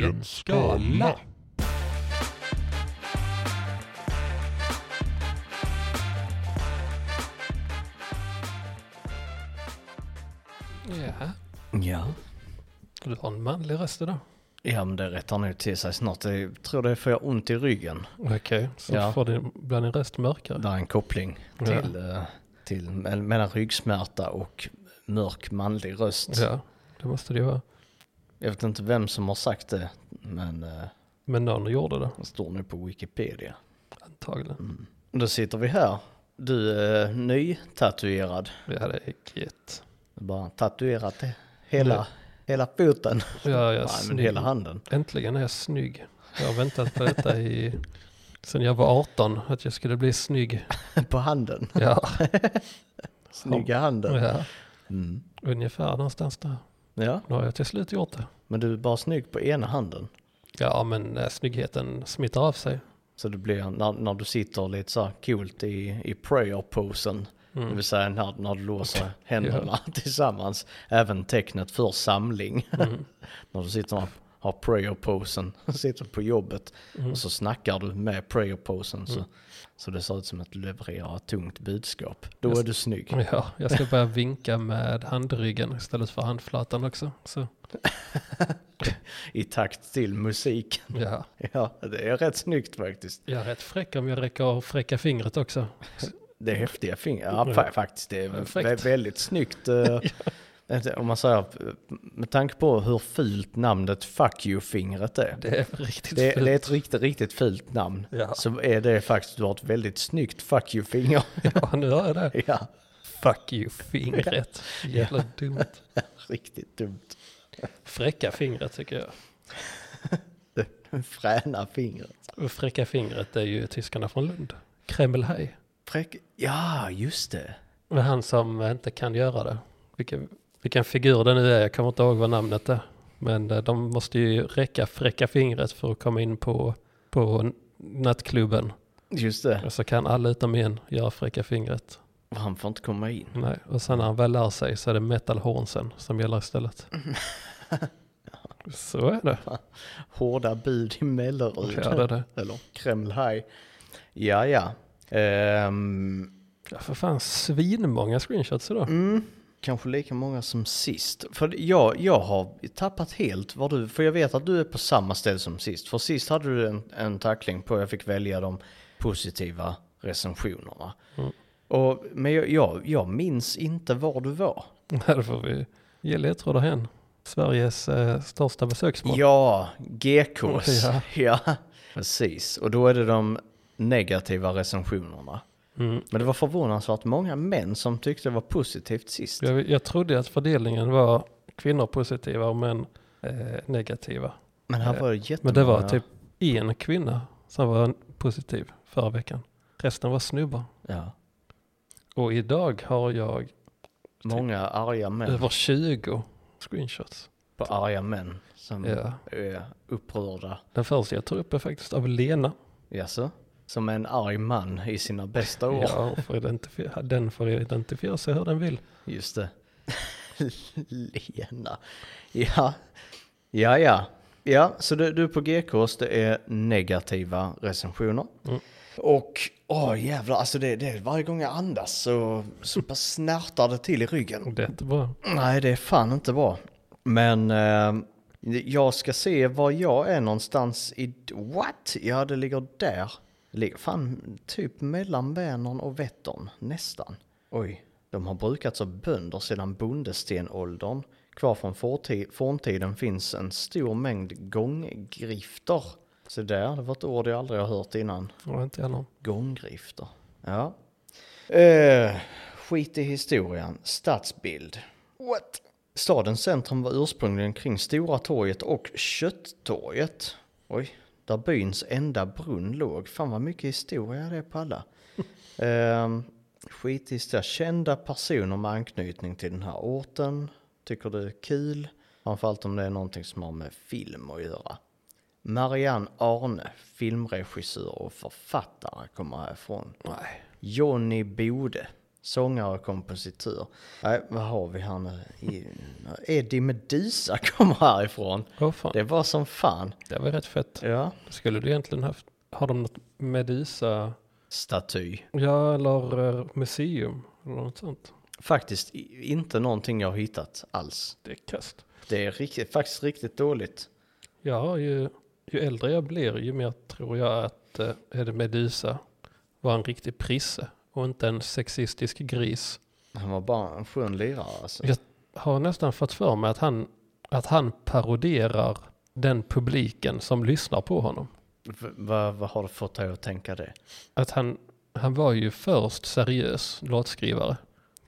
i en skala. Ja, Ja. du har en manlig röst idag. Ja men det rättar nog till sig snart. Jag tror det får jag ont i ryggen. Okej, så Ja. får din, blir din röst mörkare. Det är en koppling Ja. till, eh, till me- mellan ryggsmärta och mörk manlig röst. Ja, det måste det ju vara. Jag vet inte vem som har sagt det, men eh, Men någon gjorde det, det står nu på Wikipedia. antagligen. Då sitter vi här. Du är nytatuerad. Ja, det är gött. Bara tatuerat. Hela, hela foten. Ja, jag är Nej, men snygg. hela handen. Äntligen är jag snygg. Jag har väntat på detta i, sen jag var 18, att jag skulle bli snygg. på handen. Ja, Snygga handen. ja Mm. ungefär någonstans där. Ja, Nu har jag till slut gjort det. men du är bara snygg på ena handen. Ja, men äh, snyggheten smittar av sig. Så det blir när, när du sitter lite så här coolt i, i prayer-posen. Det Mm. vill säga när, när du låser händerna tillsammans. Även tecknet för samling. Mm. när du sitter och har prayer-posen, sitter på jobbet Mm. och så snackar du med prayer-posen. Så, så det ser ut som att du levererar ett tungt budskap. Då Just- är du snygg. Ja, jag ska börja vinka med handryggen istället för handflatan också. Så, I takt till musiken. ja, Ja, det är rätt snyggt faktiskt. jag är rätt fräck om jag räcker fräcka fingret också. Det är häftiga fingrar. Ja, Ja. fa- faktiskt. Det är Perfekt. vä- väldigt snyggt. inte- Om man säger, med tanke på hur fult namnet Fuck You-fingret är. Det är riktigt Det, fult. det är ett riktigt, riktigt fult namn. Ja. Så är det faktiskt, du har ett väldigt snyggt Fuck You-finger. Ja, nu har jag det. ja, Fuck you fingret. Jävla dumt. riktigt dumt. Fräcka fingret tycker jag. Fräna fingret. Fräcka fingret är ju tyskarna från Lund. Kremlhaj. Fräck, ja, just det. Men han som inte kan göra det. Vilken, vilken figur det nu är, jag kommer inte ihåg vad namnet är. Men eh, de måste ju räcka fräcka fingret för att komma in på, på nattklubben. Just det. Och så kan alla utom en göra fräcka fingret. Han får inte komma in. Nej. Och sen när han väl lär sig så är det metal hornsen som gäller istället. Så är det. Hårda bud i Mellerud. Ja, det är det. Eller Kreml Ja, ja. Ehm, Ja, för fan svinmånga screenshots idag. Mm, kanske lika många som sist. För jag, jag har tappat helt vad du, för jag vet att du är på samma ställe som sist. För sist hade du en, en tackling på, jag fick välja de positiva recensionerna. Mm. Och, men jag, jag, jag minns inte var du var. Här får vi ge ledtrådar hen. Sveriges eh, största besöksmål. Ja, GKs. Ja. Ja. precis. Och då är det de negativa recensionerna. Mm. Men det var förvånansvärt många män som tyckte det var positivt sist. Jag, jag trodde att fördelningen var kvinnor positiva och män eh, negativa. Men här Eh, var det Men det var typ en kvinna som var positiv förra veckan. Resten var snubbar. Ja. Och idag har jag Många arga män över 20 screenshots. på arga män som Ja. är upprörda. Den första jag tog upp är faktiskt av Lena. Jaså? Som en arg man i sina bästa år. Ja, identifiera, den får identifiera sig hur den vill. Just det. Lena. Ja. Ja, ja. Ja, så du, du på GKs, det är negativa recensioner. Mm. Och, åh jävlar, alltså det, det varje gång jag andas så, så bara snärtar det till i ryggen. Det är inte bra. Nej, det är fan inte bra. Men eh, jag ska se var jag är någonstans i... What? Ja, det ligger där. Ligger fan typ mellan Vänern och Vättern, nästan. Oj, de har brukats av bönder sedan bondestenåldern. Kvar från forntiden finns en stor mängd gånggrifter. Så där, det var ett ord jag aldrig har hört innan. Var inte någon. Gånggrifter. Ja. Eh, skit i historien. Stadsbild. What? Stadens centrum var ursprungligen kring Stora torget och Kötttorget. Oj, där byns enda brunn låg. Fan vad mycket historia det är på alla. eh, skit i historia. Kända personer med anknytning till den här orten. Tycker det är kul. Framförallt om det är någonting som har med film att göra. Marianne Arne, filmregissör och författare, kommer härifrån. Nej. Johnny Bode, sångare och kompositör. Nej, vad har vi här nu? Eddie Meduza kommer härifrån. Åh fan, Det var som fan. det var rätt fett. Ja. Skulle du egentligen haft, har de något Medusa, Staty. ja eller eh, museum eller något sånt? Faktiskt inte någonting jag har hittat alls. Det är kast. Det är riktigt, faktiskt riktigt dåligt. Ja, ju, ju äldre jag blir ju mer tror jag att eh, det Medusa var en riktig prisse och inte en sexistisk gris. Han var bara en skön lirare alltså. Jag har nästan fått för mig att han, att han paroderar den publiken som lyssnar på honom. V- vad, vad har du fått dig att tänka det? Att han, han var ju först seriös låtskrivare.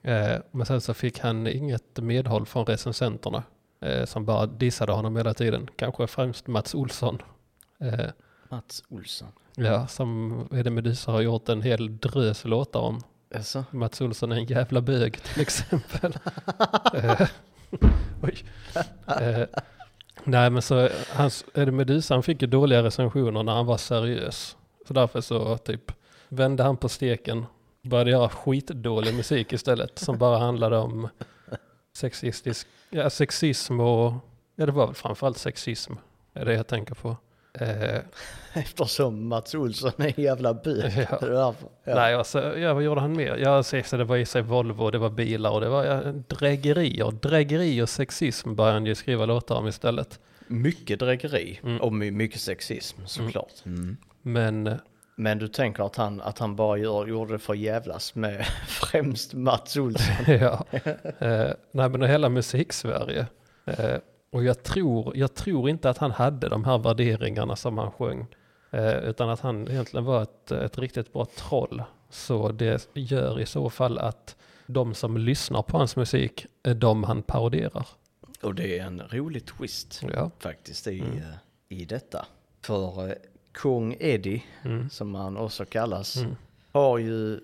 Eh, men sen så fick han inget medhåll från recensenterna. Eh, som bara dissade honom hela tiden. Kanske främst Mats Olsson. Eh, Mats Olsson. ja, som Eddie Meduza har gjort en hel drös låtar om. Alltså, Mats Olsson är en jävla bög till exempel. Eh, Oj. Eh, nej men så, hans, Eddie Meduza han fick ju dåliga recensioner när han var seriös. Så därför så typ vände han på steken. Började göra skitdålig musik istället. Som bara handlade om sexistisk, ja sexism och, ja det var väl framförallt sexism. Är det jag tänker på. Eh, eftersom Mats Olsson är en jävla bög. Ja. Ja. Nej, alltså, ja, vad gjorde han mer? Ja, så, så det var i sig Volvo, det var bilar och det var ja, drägerier. Drägeri och sexism började han ju skriva låtar om istället. Mycket drägeri Mm. och my- mycket sexism såklart. Men eh, Men du tänker att han, att han bara gör, gjorde det för att jävlas med främst Mats Olsson? ja, eh, nej men hela musiksverige. Eh, och jag tror, jag tror inte att han hade de här värderingarna som han sjöng. Eh, utan att han egentligen var ett, ett riktigt bra troll. Så det gör i så fall att de som lyssnar på hans musik är de han paroderar. Och det är en rolig twist Ja. faktiskt i, eh, i detta. För eh, kung Eddie, Mm. som han också kallas, Mm. har ju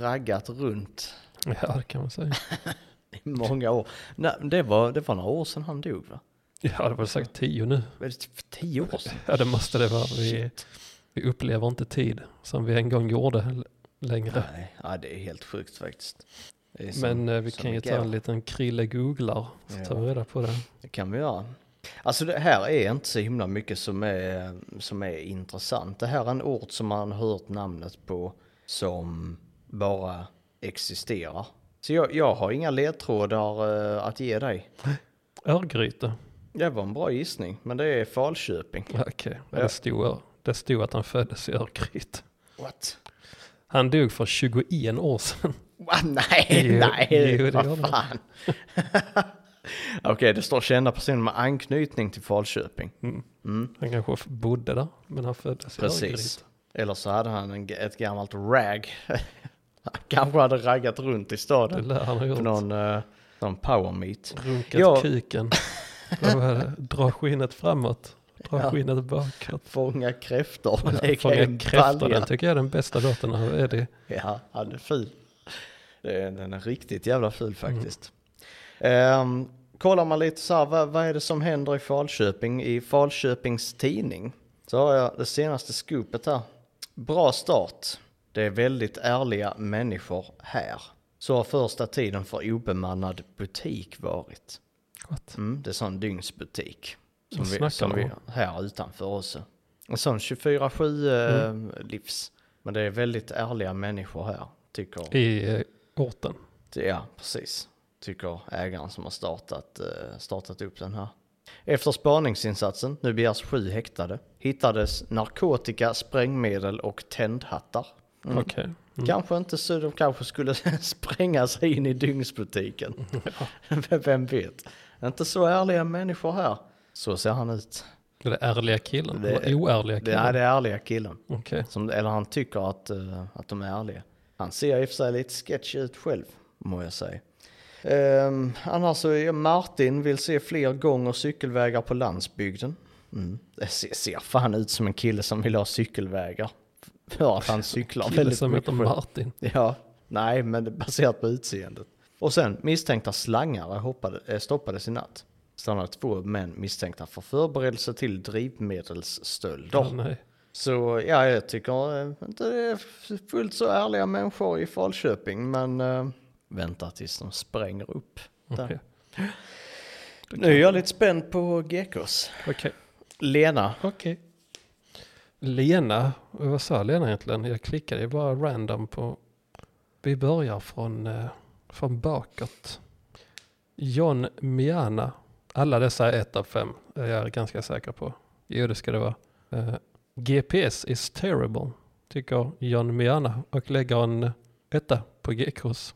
raggat runt Ja, det kan man säga. i många år. Nej, det, var, det var några år sedan han dog va? Ja, det var sagt tio nu. Var det typ tio år sedan? Ja, det måste det vara. Vi, vi upplever inte tid som vi en gång gjorde längre. Nej, ja, det är helt sjukt faktiskt. Som- Men eh, vi kan ju ta en liten krille googlar så Ja. tar vi reda på det. Det kan vi göra. Alltså det här är inte så himla mycket som är, som är intressant. Det här är en ort som man har hört namnet på som bara existerar. Så jag, jag har inga ledtrådar eh, att ge dig. Örgryte. Det var en bra gissning, men det är Falköping. Okej, ja. Ja. det, stod, det stod att han föddes i Örgryte. What? Han dog för 21 år sedan. What? Nej, Jo, nej, jo, det vad fan. Okej, det står kända personer med anknytning till Falköping. Mm. Mm. Han kanske bodde där, men han föddes i Precis. Örgryte. Eller så hade han en, ett gammalt rag. han kanske hade raggat runt i Det staden. lär han ha gjort. Någon, uh, någon power meet. Runkat Ja. kuken. Dra skinnet framåt. Dra Ja. skinnet bakåt. Fånga kräftor i Fånga kräftor, den tycker jag är den bästa låten av Eddie. Ja, han är ful. Den är riktigt jävla ful faktiskt. Ehm, kollar man lite så här, vad, vad är det som händer i Falköping? I Falköpings tidning så har jag det senaste scoopet här. Bra start. Det är väldigt ärliga människor här. Så har första tiden för obemannad butik varit. What? Mm, det är sån dygnsbutik. Som, vi, som vi här utanför oss. En sån 24-7 eh, livs. Men det är väldigt ärliga människor här, tycker I eh, orten. Ja, precis. Tycker ägaren som har startat, eh, startat upp den här. Efter spaningsinsatsen, nu begärs sju häktade, hittades narkotika, sprängmedel och tändhattar. Mm. Okej. Mm. Kanske inte så de kanske skulle spränga sig in i dygnsbutiken. Vem vet? Inte så ärliga människor här. Så ser han ut. Det är ärliga killen. Det- Det, oärliga Det killen. är det ärliga killen. Okej. Som, eller han tycker att, eh, att de är ärliga. Han ser i och för sig lite sketchy ut själv, må jag säga. Um, annars så är Martin vill se fler gång och cykelvägar på landsbygden. Mm. Det ser, ser fan ut som en kille som vill ha cykelvägar. För att han cyklar Kille väldigt som mycket heter själv. Martin. Ja, nej men det är baserat på utseendet. Och sen misstänkta slangare hoppade, eh, stoppades i natt. Stannade två män misstänkta för förberedelse till drivmedelssstölder. Ja, nej. Så ja, jag tycker eh, inte det är fullt så ärliga människor i Falköping, men eh, vänta tills de spränger upp. Okej. Nu är jag lite spänd på Gekos. Okej. Lena, Okej. Lena, vad sa Lena egentligen? Jag klickade ju bara random på. Vi börjar från, eh, från bakåt. John Miana. Alla dessa är ett av fem. är jag ganska säker på. Jo, det ska det vara. Eh, GPS is terrible, tycker John Miana och lägger en etta på GKs.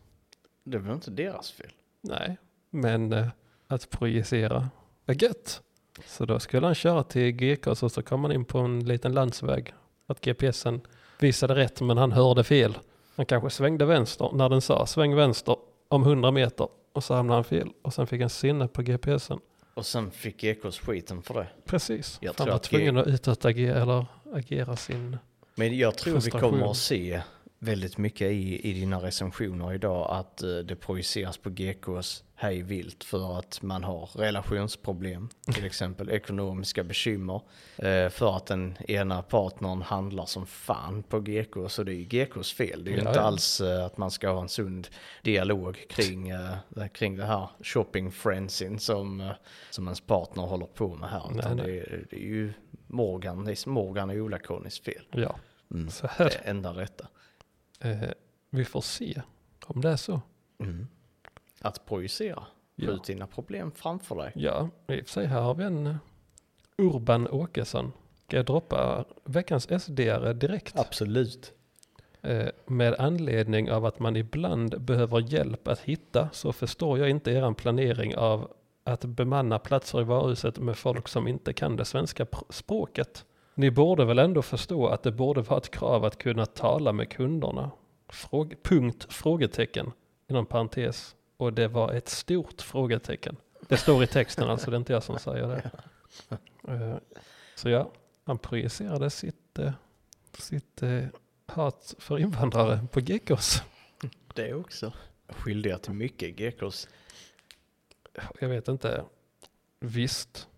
det var inte deras fel. Nej, men eh, att projicera är gött. Så då skulle han köra till GKs och så kom han in på en liten landsväg. Att GPSen visade rätt men han hörde fel. Han kanske svängde vänster när den sa sväng vänster om 100 meter och så hamnade han fel och sen fick han sinne på GPSen. Och sen fick Gekos skiten för det. Precis. Jag han var att tvungen att utåtagera eller agera sin... Men jag tror vi kommer att se väldigt mycket i, i dina recensioner idag att eh, det projiceras på GKs hej vilt för att man har relationsproblem, till exempel ekonomiska bekymmer, eh, för att den ena partnern handlar som fan på GK, så det är ju GKs fel. Det är ju Ja, inte ja. alls eh, att man ska ha en sund dialog kring, det- kring det här shopping frenzy som, som ens partner håller på med här. Nej, nej. Det, är, det är ju Morgan, det är Morgan och Ola-Connies fel. Ja, Mm. så Det här. är enda rätta. Eh, vi får se om det är så. Mm. Att projicera. Ja. Skjut dina problem framför dig. Ja, i och för sig här har vi en eh, Urban Åkesson. Ska jag droppa veckans SD-are direkt? Absolut. Eh, med anledning av att man ibland behöver hjälp att hitta så förstår jag inte er planering av att bemanna platser i varuhuset med folk som inte kan det svenska pr- språket. Ni borde väl ändå förstå att det borde vara ett krav att kunna tala med kunderna. Fråg punkt frågetecken inom parentes. Och det var ett stort frågetecken. Det står i texten alltså, det är inte jag som säger det. Eh, Så ja, han projicerade sitt, eh, sitt eh, hat för invandrare på Gekos. Det också. Skyldiga till mycket Gekos. Jag vet inte. Visst,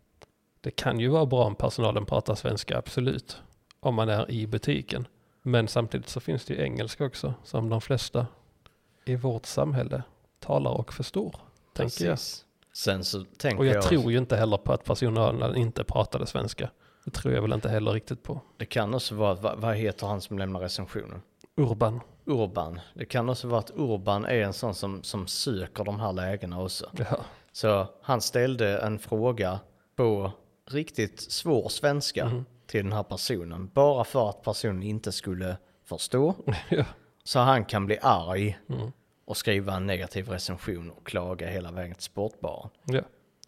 det kan ju vara bra om personalen pratar svenska, absolut. Om man är i butiken. Men samtidigt så finns det ju engelska också, som de flesta i vårt samhälle talar och förstår. Tänker jag. Precis. Sen så tänker Och jag, jag, tror ju inte heller på att personalen inte pratade svenska. Det tror jag väl inte heller riktigt på. det kan också vara, vad, vad heter han som lämnar recensionen? Urban. Urban. Det kan också vara att Urban är en sån som, som söker de här lägena också. Ja, Så han ställde en fråga på riktigt svår svenska Mhm. till den här personen. Bara för att personen inte skulle förstå. ja. Så han kan bli arg Mm. och skriva en negativ recension och klaga hela vägen till sportbaren. ja.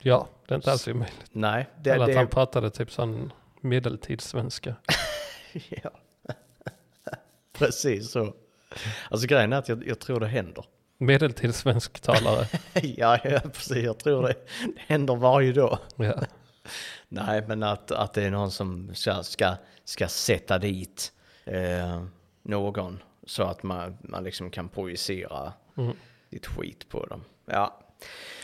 ja det är inte alls omöjligt. Nej, det, Eller att det han pratade typ sån medeltidssvenska. ja. Precis så. Alltså grejen är att jag, jag tror det händer. Medeltidssvensktalare. ja, ja, precis. Jag tror det, det händer varje dag. ja. Nej, men att, att det är någon som ska, ska, ska sätta dit eh, någon så att man, man liksom kan projicera Mm. ditt skit på dem. Ja.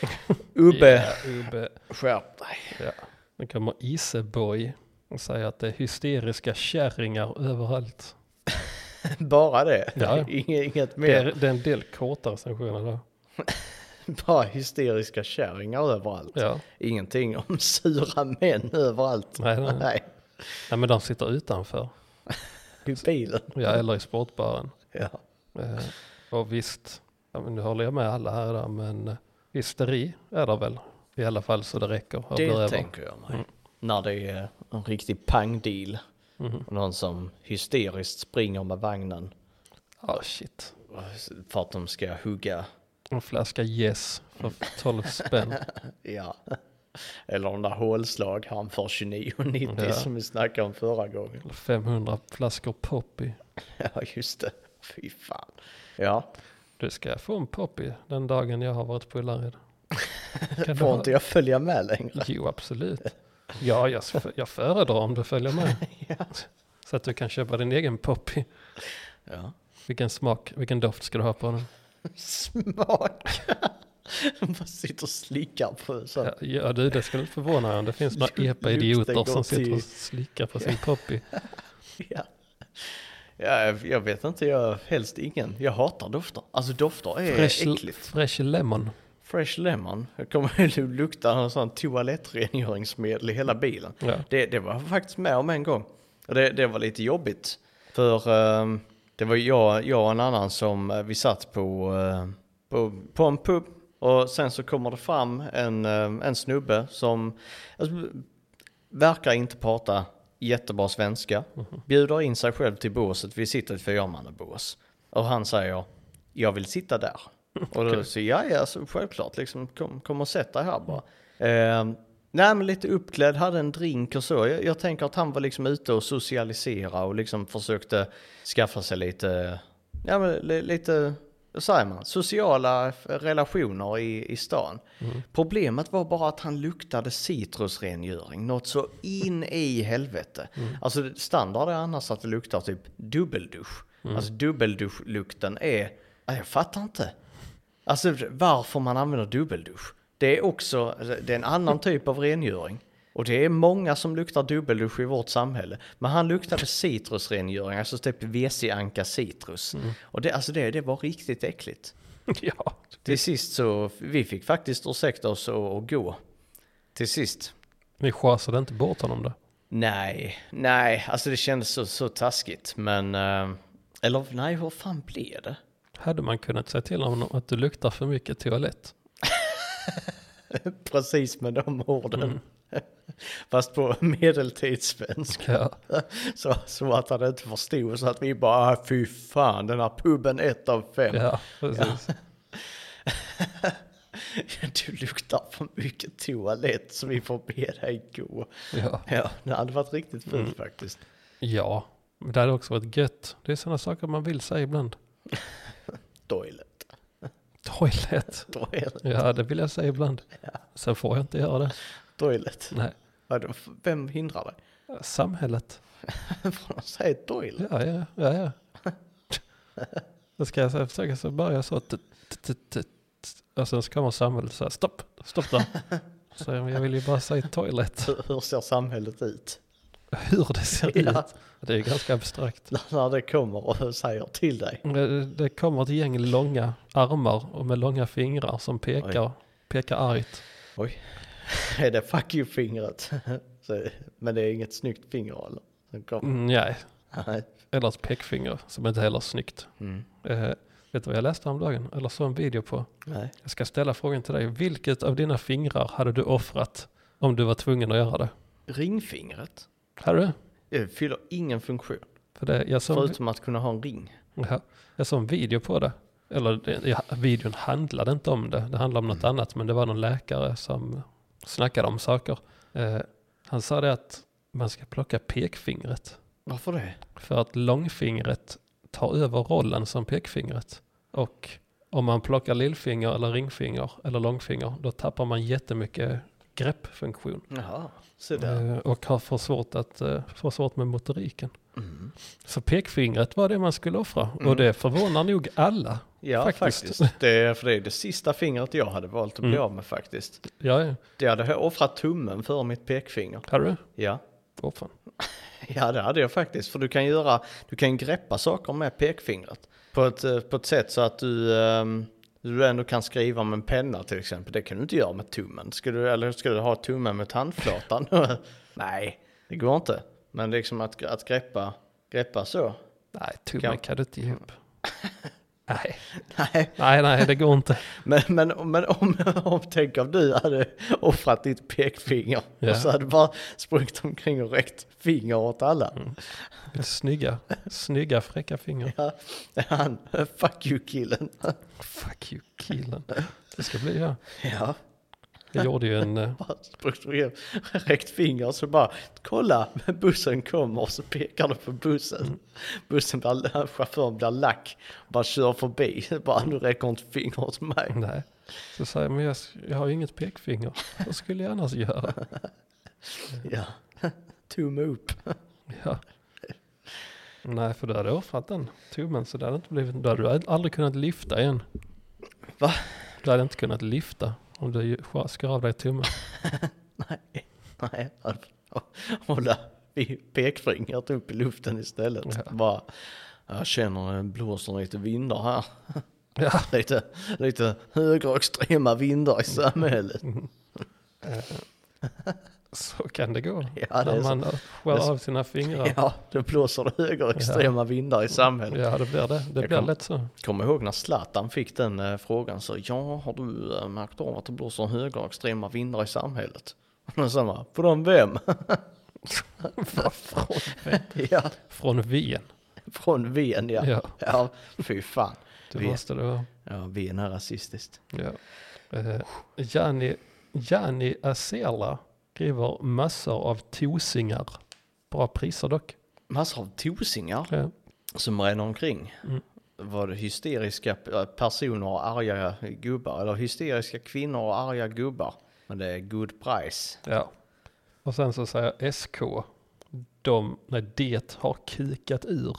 Ubbe, Ubbe. skärp dig. Ja. Nu kommer Iseboy och säger att det är hysteriska kärringar överallt. Bara det. Ja. Inget, inget Det mer. är, det är en del korta recensioner där. Bara hysteriska kärringar överallt. Ja. Ingenting om sura män överallt. Nej, nej. Nej. Nej, men de sitter utanför. I bilen. Ja, eller i sportbaren. Ja. Eh, och visst, ja, men nu håller jag med alla här där, men eh, hysteri är det väl. I alla fall så det räcker. Det tänker jag mig. Mm. När det är en riktig pangdeal. Och någon som hysteriskt springer med vagnen. Ja, shit. För att de ska hugga. En flaska Yes för 12 spänn. Ja. Eller de där hålslag han för 29,90 Ja. som vi snackade om förra gången. Eller 500 flaskor Poppy. Ja just det. Fy fan. Ja. Du ska få en Poppy den dagen jag har varit på Ullared. Får inte jag följa med längre? Jo, absolut. Ja, jag, jag föredrar om du följer med. Ja. Så att du kan köpa din egen Poppy. ja. Vilken smak, vilken doft ska du ha på den? Smak. De bara sitter och slickar på så. Ja, Ja du, det skulle inte förvåna mig om det finns några epa-idioter som sitter och slickar på sin Poppy. Ja. ja, jag- vet inte, jag helst ingen. Jag hatar dofter. Alltså dofter är Fresh, äckligt. fresh lemon. Fresh lemon. Jag kommer lukta en sån toalettrengöringsmedel i hela bilen. Ja. Det, det var jag faktiskt med om en gång. Och det, det var lite jobbigt. För ehm, det var jag, jag och en annan som eh, vi satt på, eh, på, på en pub. Och sen så kommer det fram en, eh, en snubbe som alltså, verkar inte prata jättebra svenska. Bjuder in sig själv till båset. Vi sitter i ett fyrmannabås. Och han säger, jag vill sitta där. Och då säger jag, ja, alltså, självklart, liksom, kom, kom och sätt dig här bara. Eh, nej, men lite uppklädd, hade en drink och så. Jag, jag tänker att han var liksom ute och socialisera och liksom försökte skaffa sig lite, ja men li, lite, vad säger man, sociala relationer i, i stan. Problemet var bara att han luktade citrusrengöring, något så in i helvete. Alltså standard är annars att det luktar typ dubbeldusch. Alltså dubbelduschlukten är, ja, jag fattar inte. Alltså varför man använder dubbeldusch. Det är också, det är en annan typ av rengöring. Och det är många som luktar dubbeldusch i vårt samhälle. Men han luktade citrusrengöring, alltså typ WC-anka citrus. Och det, alltså det, det var riktigt äckligt. ja. Till sist så, vi fick faktiskt ursäkta oss och, och gå. Till sist. Ni schasade inte bort honom då? Nej, nej, alltså det kändes så, så taskigt. Men, eh, eller nej, hur fan blev det? Hade man kunnat säga till honom att du luktar för mycket toalett? Precis med de orden. Mm. Fast på medeltidssvenska. Ja. Så, så att han inte förstod. Så att vi bara, ah, fy fan, den här puben ett av fem. Ja, precis. Du luktar för mycket toalett så vi får be dig gå. Ja. Ja, det hade varit riktigt fint Mm. faktiskt. ja, det hade också varit gött. Det är sådana saker man vill säga ibland. Toilet. Toilet. Toilet. Ja, det vill jag säga ibland. Sen får jag inte göra det. Toilet. Nej. Vadå, Vem hindrar dig? Samhället. Från att säga toilet? Ja, ja, ja. ja. Då ska jag så- försöka så börja så. t- t- t- t- t- Och sen så kommer samhället så här, stopp, stopp där. Så jag jag vill ju bara säga toilet. Hur, ser samhället ut? Hur det ser Ja. ut. Det är ganska abstrakt. När det kommer och säger till dig. Det, det kommer ett gäng långa armar och med långa fingrar som pekar, pekar argt. Är det fuck you-fingret? Men det är inget snyggt finger eller? Mm, nej, Nej. eller ett pekfinger som inte heller är snyggt. Mm. Eh, vet du vad jag läste om dagen? Eller såg en video på? Nej. Jag ska ställa frågan till dig. Vilket av dina fingrar hade du offrat om du var tvungen att göra det? Ringfingret? Hade du? Det fyller ingen funktion. För det, jag, såg, Förutom att kunna ha en ring. ja, jag såg en video på det. Eller ja, videon handlade inte om det. Det handlade om något annat. Men det var någon läkare som snackade om saker. Eh, han sa det att man ska plocka pekfingret. Varför det? För att långfingret tar över rollen som pekfingret. Och om man plockar lillfinger eller ringfinger eller långfinger då tappar man jättemycket greppfunktion. Jaha, så där. Eh, och har för svårt, att, eh, för svårt med motoriken. Mm. Så pekfingret var det man skulle offra. Mm. Och det förvånar nog alla. Ja, Faktiskt. faktiskt. Det, för det är det sista fingret jag hade valt att bli Mm. av med faktiskt. Ja, ja. Det hade offrat tummen för mitt pekfinger. Har du? Ja. Åh fan. Ja, det hade jag faktiskt. För du kan göra, du kan greppa saker med pekfingret. På ett, eh, på ett sätt så att du, ehm, du ändå kan skriva med en penna till exempel. Det kan du inte göra med tummen. Ska du, eller ska du ha tummen med tandflatan? Nej, det går inte. Men liksom att, att greppa, greppa så. Nej, tummen Kan- kan du inte ge upp. nej. Nej, nej, nej, det går inte. men, men, men om, om, tänk om du hade offrat ditt pekfinger Ja. och så hade du bara sprungit omkring och räckt finger åt alla. Snygga, snygga fräcka fingrar. Ja, han, fuck you killen. Fuck you killen. Det ska bli jag. Ja. Jag gjorde ju en, eh, räckt finger så bara kolla bussen kommer och så pekar du på bussen. Bussen blir, chauffören blir lack, bara kör förbi. Bara nu räcker inte fingret till mig. nej. Så säger jag, men jag, jag har ju inget pekfinger. Vad skulle jag annars göra? Ja, tumme upp. Ja. Nej, för du hade offrat den tummen så det hade inte blivit, då hade du aldrig kunnat lyfta igen. Va? Du hade inte kunnat lyfta om du skar av dig tummen. Nej, nej. Hålla vi pekfingret upp i luften istället. Ja. Bara, jag känner det blåser lite vindar här. Ja. Lite, lite högerextrema vindar i samhället. Så kan det gå. Ja, det När man skär av sina fingrar. Ja, då blåser det högerextrema vindar i samhället. Ja, det blir det. Det Jag blir kom- lätt så. Kommer ihåg när Zlatan fick den eh, frågan så ja, har du eh, märkt av att det blåser högerextrema vindar i samhället? Och sa man, från vem? Från, ja, från Wien. från Ven ja. Ja, Ja, fy fan. det Wien. måste det vara. Ja, Ven är rasistiskt. Ja. Eh, Gianni, Gianni Acela skriver massor av tosingar. Bra priser dock. Massor av tosingar Ja. som ränner omkring. Mm. Var det hysteriska personer och arga gubbar? Eller hysteriska kvinnor och arga gubbar? Men det är good price. ja. Och sen så säger SK, de, nej det har kikat ur.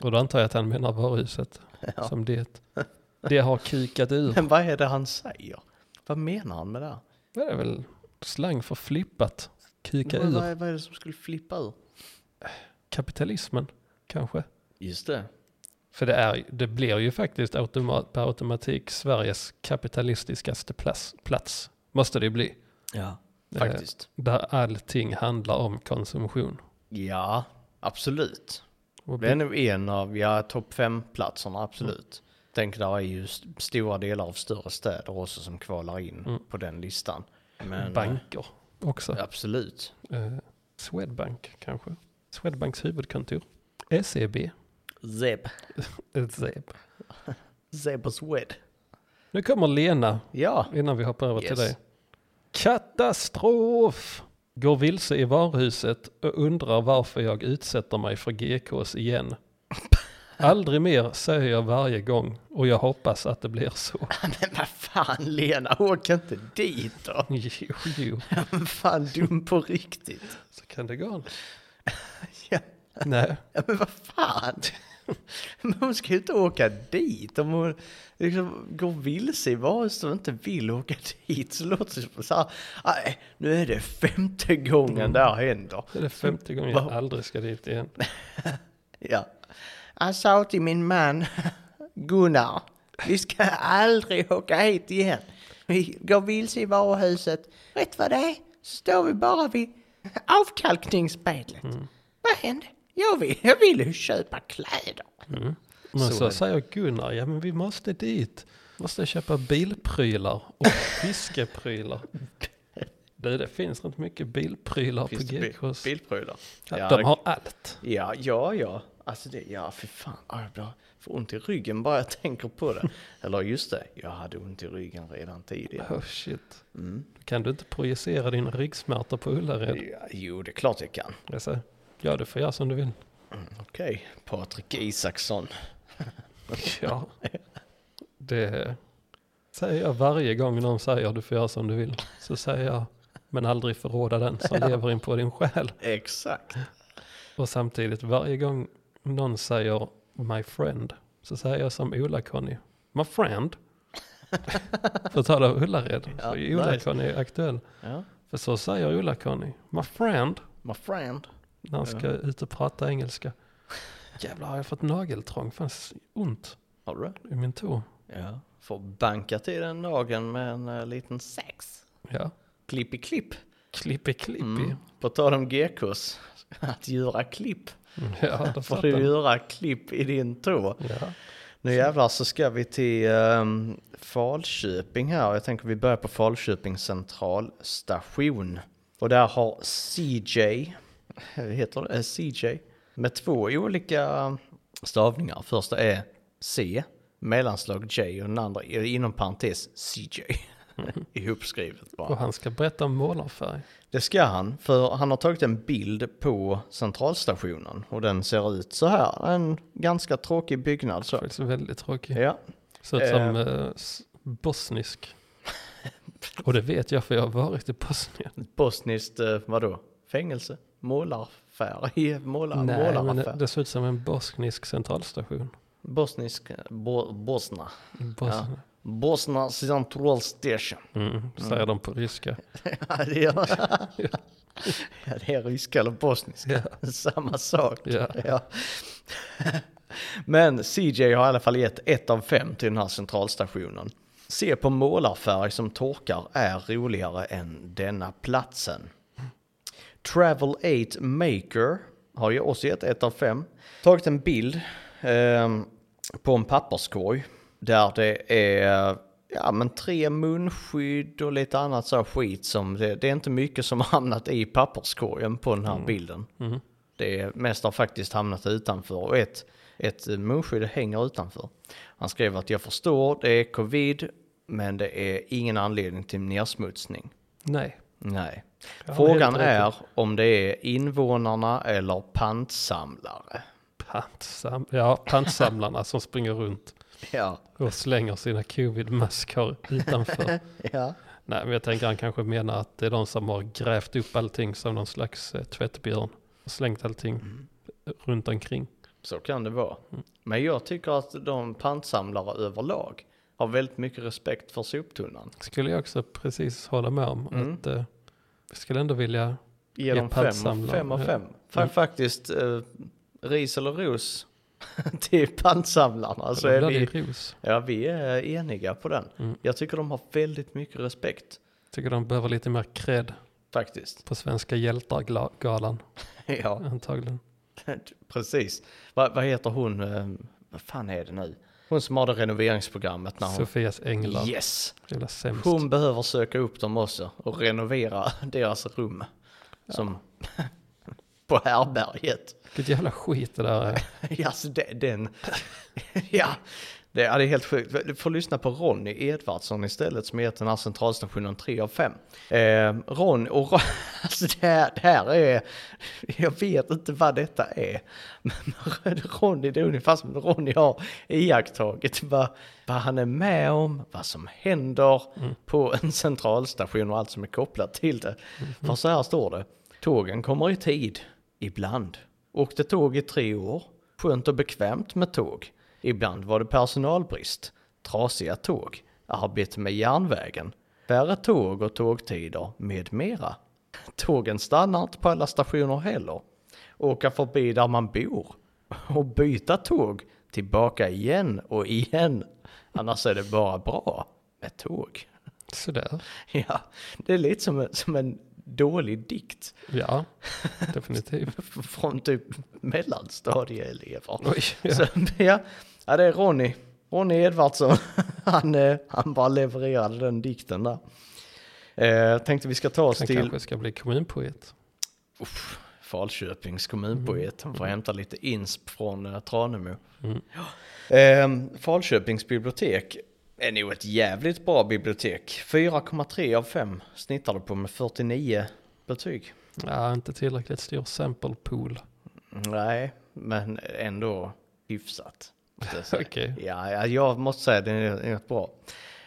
Och då antar jag att han menar varuhuset Ja. som det. Det har kikat ur. Men vad är det han säger? Vad menar han med det? Det är väl slang för flippat. Kika Vad, vad, ur. är, vad är det som skulle flippa ur? Kapitalismen kanske. Just det. För det, är, det blir ju faktiskt automat, per automatik Sveriges kapitalistiskaste plats, plats. Måste det ju bli. Ja, Eh, faktiskt. Där allting handlar om konsumtion. Ja, absolut. Och Det är nog en av, ja, topp fem-platserna, absolut. Tänk, där är ju st- stora delar av större städer också som kvalar in Mm. på den listan. Men, banker också. eh, Absolut. Eh, Swedbank kanske. Swedbanks huvudkontor. SEB. Zeb. Eh, SEB. Zeb och Swed. Nu kommer Lena Ja. innan vi hoppar över Yes. till dig. Katastrof! Går vilse i varuhuset och undrar varför jag utsätter mig för GKs igen. Aldrig mer säger jag varje gång och jag hoppas att det blir så. Men vad fan Lena, åk inte dit då. Jo, jo, Men fan dum på riktigt. så kan det gå. Ja, Nej, ja, men vad fan. Men hon ska ju inte åka dit. Om hon liksom går vilse i varuhuset och inte vill åka dit så låter det som så här. "Nej, nu är det femte gången det här händer. det är det femte gången jag aldrig ska dit igen. Ja. Jag sa till min man Gunnar, vi ska aldrig åka hit igen. Vi går vilse i varuhuset. Rätt vad det är så står vi bara vid avkalkningsspeglet. Vad hände? Jag vill, jag ville ju köpa kläder. Mm. Men så, Så säger Gunnar, ja men vi måste dit. Måste köpa bilprylar och fiskeprylar. Du, det finns rätt mycket bilprylar på GKs. bilprylar? Ja, de har allt. Ja, ja, ja. Alltså det, ja för fan. Jag får ont i ryggen bara jag tänker på det. Eller just det, jag hade ont i ryggen redan tidigare. Oh shit. Mm. Kan du inte projicera din ryggsmärta på Ullared. Ja, jo, det är klart jag kan. Säger, ja du får göra som du vill. Okej, Patrik Isaksson. Ja. Det säger jag varje gång någon säger du får göra som du vill. Så säger jag, men aldrig förråda den som lever in på din själ. Exakt. Och samtidigt varje gång någon säger my friend så säger jag som Ola-Conny, my friend. För att tala Ullared, Ja. Ola-Conny är aktuell. Ja, För så säger Ola-Conny, my friend, my friend. när han ska ut och prata engelska. Jävlar har jag fått nageltrång, fanns ont Har du det? i min tå. Ja. Får banka till den nageln med en uh, liten sax. Ja, Klipp i klipp. klippi klippi. Mm. På tal om GKs. Att göra klipp. Ja, då Får du göra klipp i din tå. Ja. Nu jävlar så ska vi till um, Falköping här. Jag tänker vi börjar på Falköping centralstation. Och där har CJ, heter det Eh, CJ, med två olika stavningar. Första är C, mellanslag J och den andra är inom parentes CJ. Ihopskrivet bara. Och han ska berätta om målarfärg. Det ska han, för han har tagit en bild på centralstationen och den ser ut så här. En ganska tråkig byggnad så. Faktiskt väldigt tråkig. Ja, Ser ut som eh, s- bosnisk. Och det vet jag för jag har varit i Bosnien. bosniskt, eh, vadå? Fängelse? Målarfärg? Målar, Nej, men det, målaraffär? det ser ut som en bosnisk centralstation. Bosnisk, eh, bo, Bosna. i Bosnien. Bosna Central Station. Mm, säger de på ryska. Ja, det gör ja, det är ryska eller bosniska. Samma sak. Ja. Ja. Men CJ har i alla fall gett ett av fem till den här centralstationen. Se på målarfärg som torkar är roligare än denna platsen. Travel 8 Maker har ju också gett ett av fem. Tagit en bild ehm, på en papperskorg där det är ja, men tre munskydd och lite annat så skit som det, det är inte mycket som har hamnat i papperskorgen på den här bilden. Mm. Det mesta har faktiskt hamnat utanför och ett, ett munskydd hänger utanför. Han skrev att jag förstår, det är covid, men det är ingen anledning till nedsmutsning. Nej. Nej. Frågan är om det är invånarna eller pantsamlare. Pantsam ja, pantsamlarna som springer runt Ja, och slänger sina covid-maskar utanför. ja. Nej, men jag tänker han kanske menar att det är de som har grävt upp allting som någon slags eh, tvättbjörn. Och slängt allting Mm. runt omkring. Så kan det vara. Mm. Men jag tycker att de pantsamlare överlag har väldigt mycket respekt för soptunnan. Skulle jag också precis hålla med om. Mm. Att, eh, jag skulle ändå vilja, Ge Ge dem fem, fem av fem. Mm. Faktiskt, eh, ris eller ros till pantsamlarna. Så är vi, ja, vi är eniga på den. Mm. Jag tycker de har väldigt mycket respekt. Tycker de behöver lite mer cred Faktiskt. på Svenska hjältar-galan Ja, antagligen. precis. Vad vad heter hon? eh, Vad fan är det nu? Hon som har det renoveringsprogrammet när hon... Sofias änglar. Yes! Hon behöver söka upp dem också och renovera deras rum. Som på härberget. Vilket jävla skit det där är. Ja, alltså det, den... ja, det, ja, det är helt sjukt. Du får lyssna på Ronny Edvardsson istället som heter den här centralstationen 3 av 5. Eh, Ron och Ron, alltså det här, det här är... Jag vet inte vad detta är. Men Ronny, det är ungefär som Ronny har iakttagit vad, vad han är med om, vad som händer på en centralstation och allt som är kopplat till det. För så här står det. Tågen kommer i tid, ibland. Åkte tåg i tre år. Skönt och bekvämt med tåg. Ibland var det personalbrist. Trasiga tåg. Arbete med järnvägen. Färre tåg och tågtider med mera. Tågen stannar inte på alla stationer heller. Åka förbi där man bor. Och byta tåg. Tillbaka igen och igen. Annars är det bara bra med tåg. Sådär. Ja, det är lite som som en dålig dikt Ja, definitivt. från typ mellanstadieelever. Oj, ja. Så, ja, ja, det är Ronny. Ronny Edvardsson. Han, eh, han bara levererade den dikten där. Eh, tänkte vi ska ta oss Han till kanske ska bli kommunpoet. uff, Falköpings kommunpoet. Han får hämta lite insp från eh, Tranemo. Mm. Eh, Falköpings bibliotek är nog ett jävligt bra bibliotek. 4,3 av 5 snittar det på med 49 betyg. Ja, inte tillräckligt stor sample pool. Nej, men ändå hyfsat. Okej. Ja, ja, jag måste säga det är rätt bra.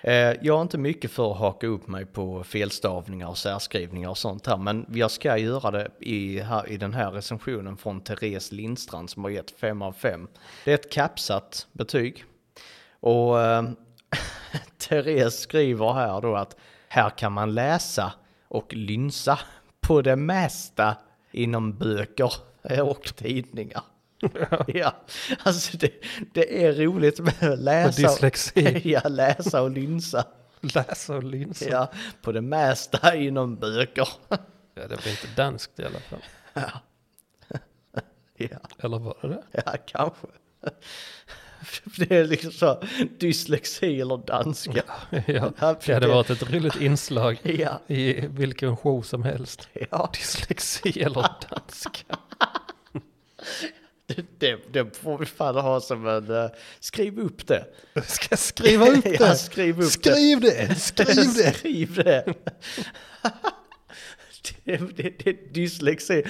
Eh, Jag är inte mycket för att haka upp mig på felstavningar och särskrivningar och sånt här, men jag ska göra det i, här, i den här recensionen från Therese Lindstrand som har gett 5 av 5. Det är ett kapsat betyg. Och eh, Therese skriver här då att här kan man läsa och lynsa på det mesta inom böcker och tidningar. ja, alltså det, det är roligt med att Med läsa. dyslexi. ja, läsa och lynsa. Läsa och linsa. Ja, på det mesta inom böcker. Ja, det blir inte danskt i alla fall. ja, Eller var det det? ja, kanske. Det är liksom så dyslexi eller danska. Ja, det hade varit ett roligt inslag Ja, i vilken show som helst. ja. Dyslexi eller danska. Det, det, det får vi fan ha som en... eh, skriv upp det. Ska jag skriva upp ja, det? skriv upp Skriv det! Skriv det. det! Skriv det. det, det, det är dyslexi.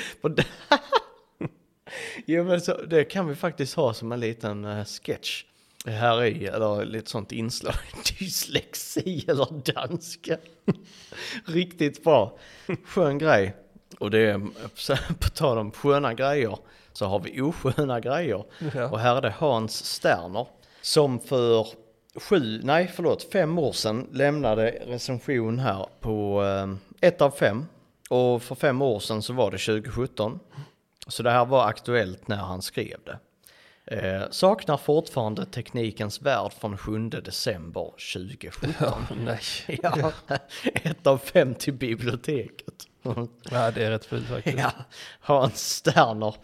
jo men så, det kan vi faktiskt ha som en liten uh, sketch. Här i, eller lite sånt inslag. Dyslexi eller danska. Riktigt bra. Skön grej. Och det är, på tal om sköna grejer, så har vi osköna grejer. Ja. Och här är det Hans Sterner som för sju, nej förlåt, fem år sedan lämnade recension här på eh, ett av fem. Och för fem år sedan så var det 2017. Så det här var aktuellt när han skrev det. Eh, saknar fortfarande Teknikens Värld från 7 december 2017. Ja, nej. Ja, ett av fem till biblioteket. Ja, det är rätt fult faktiskt. Ja, Hans Sterner.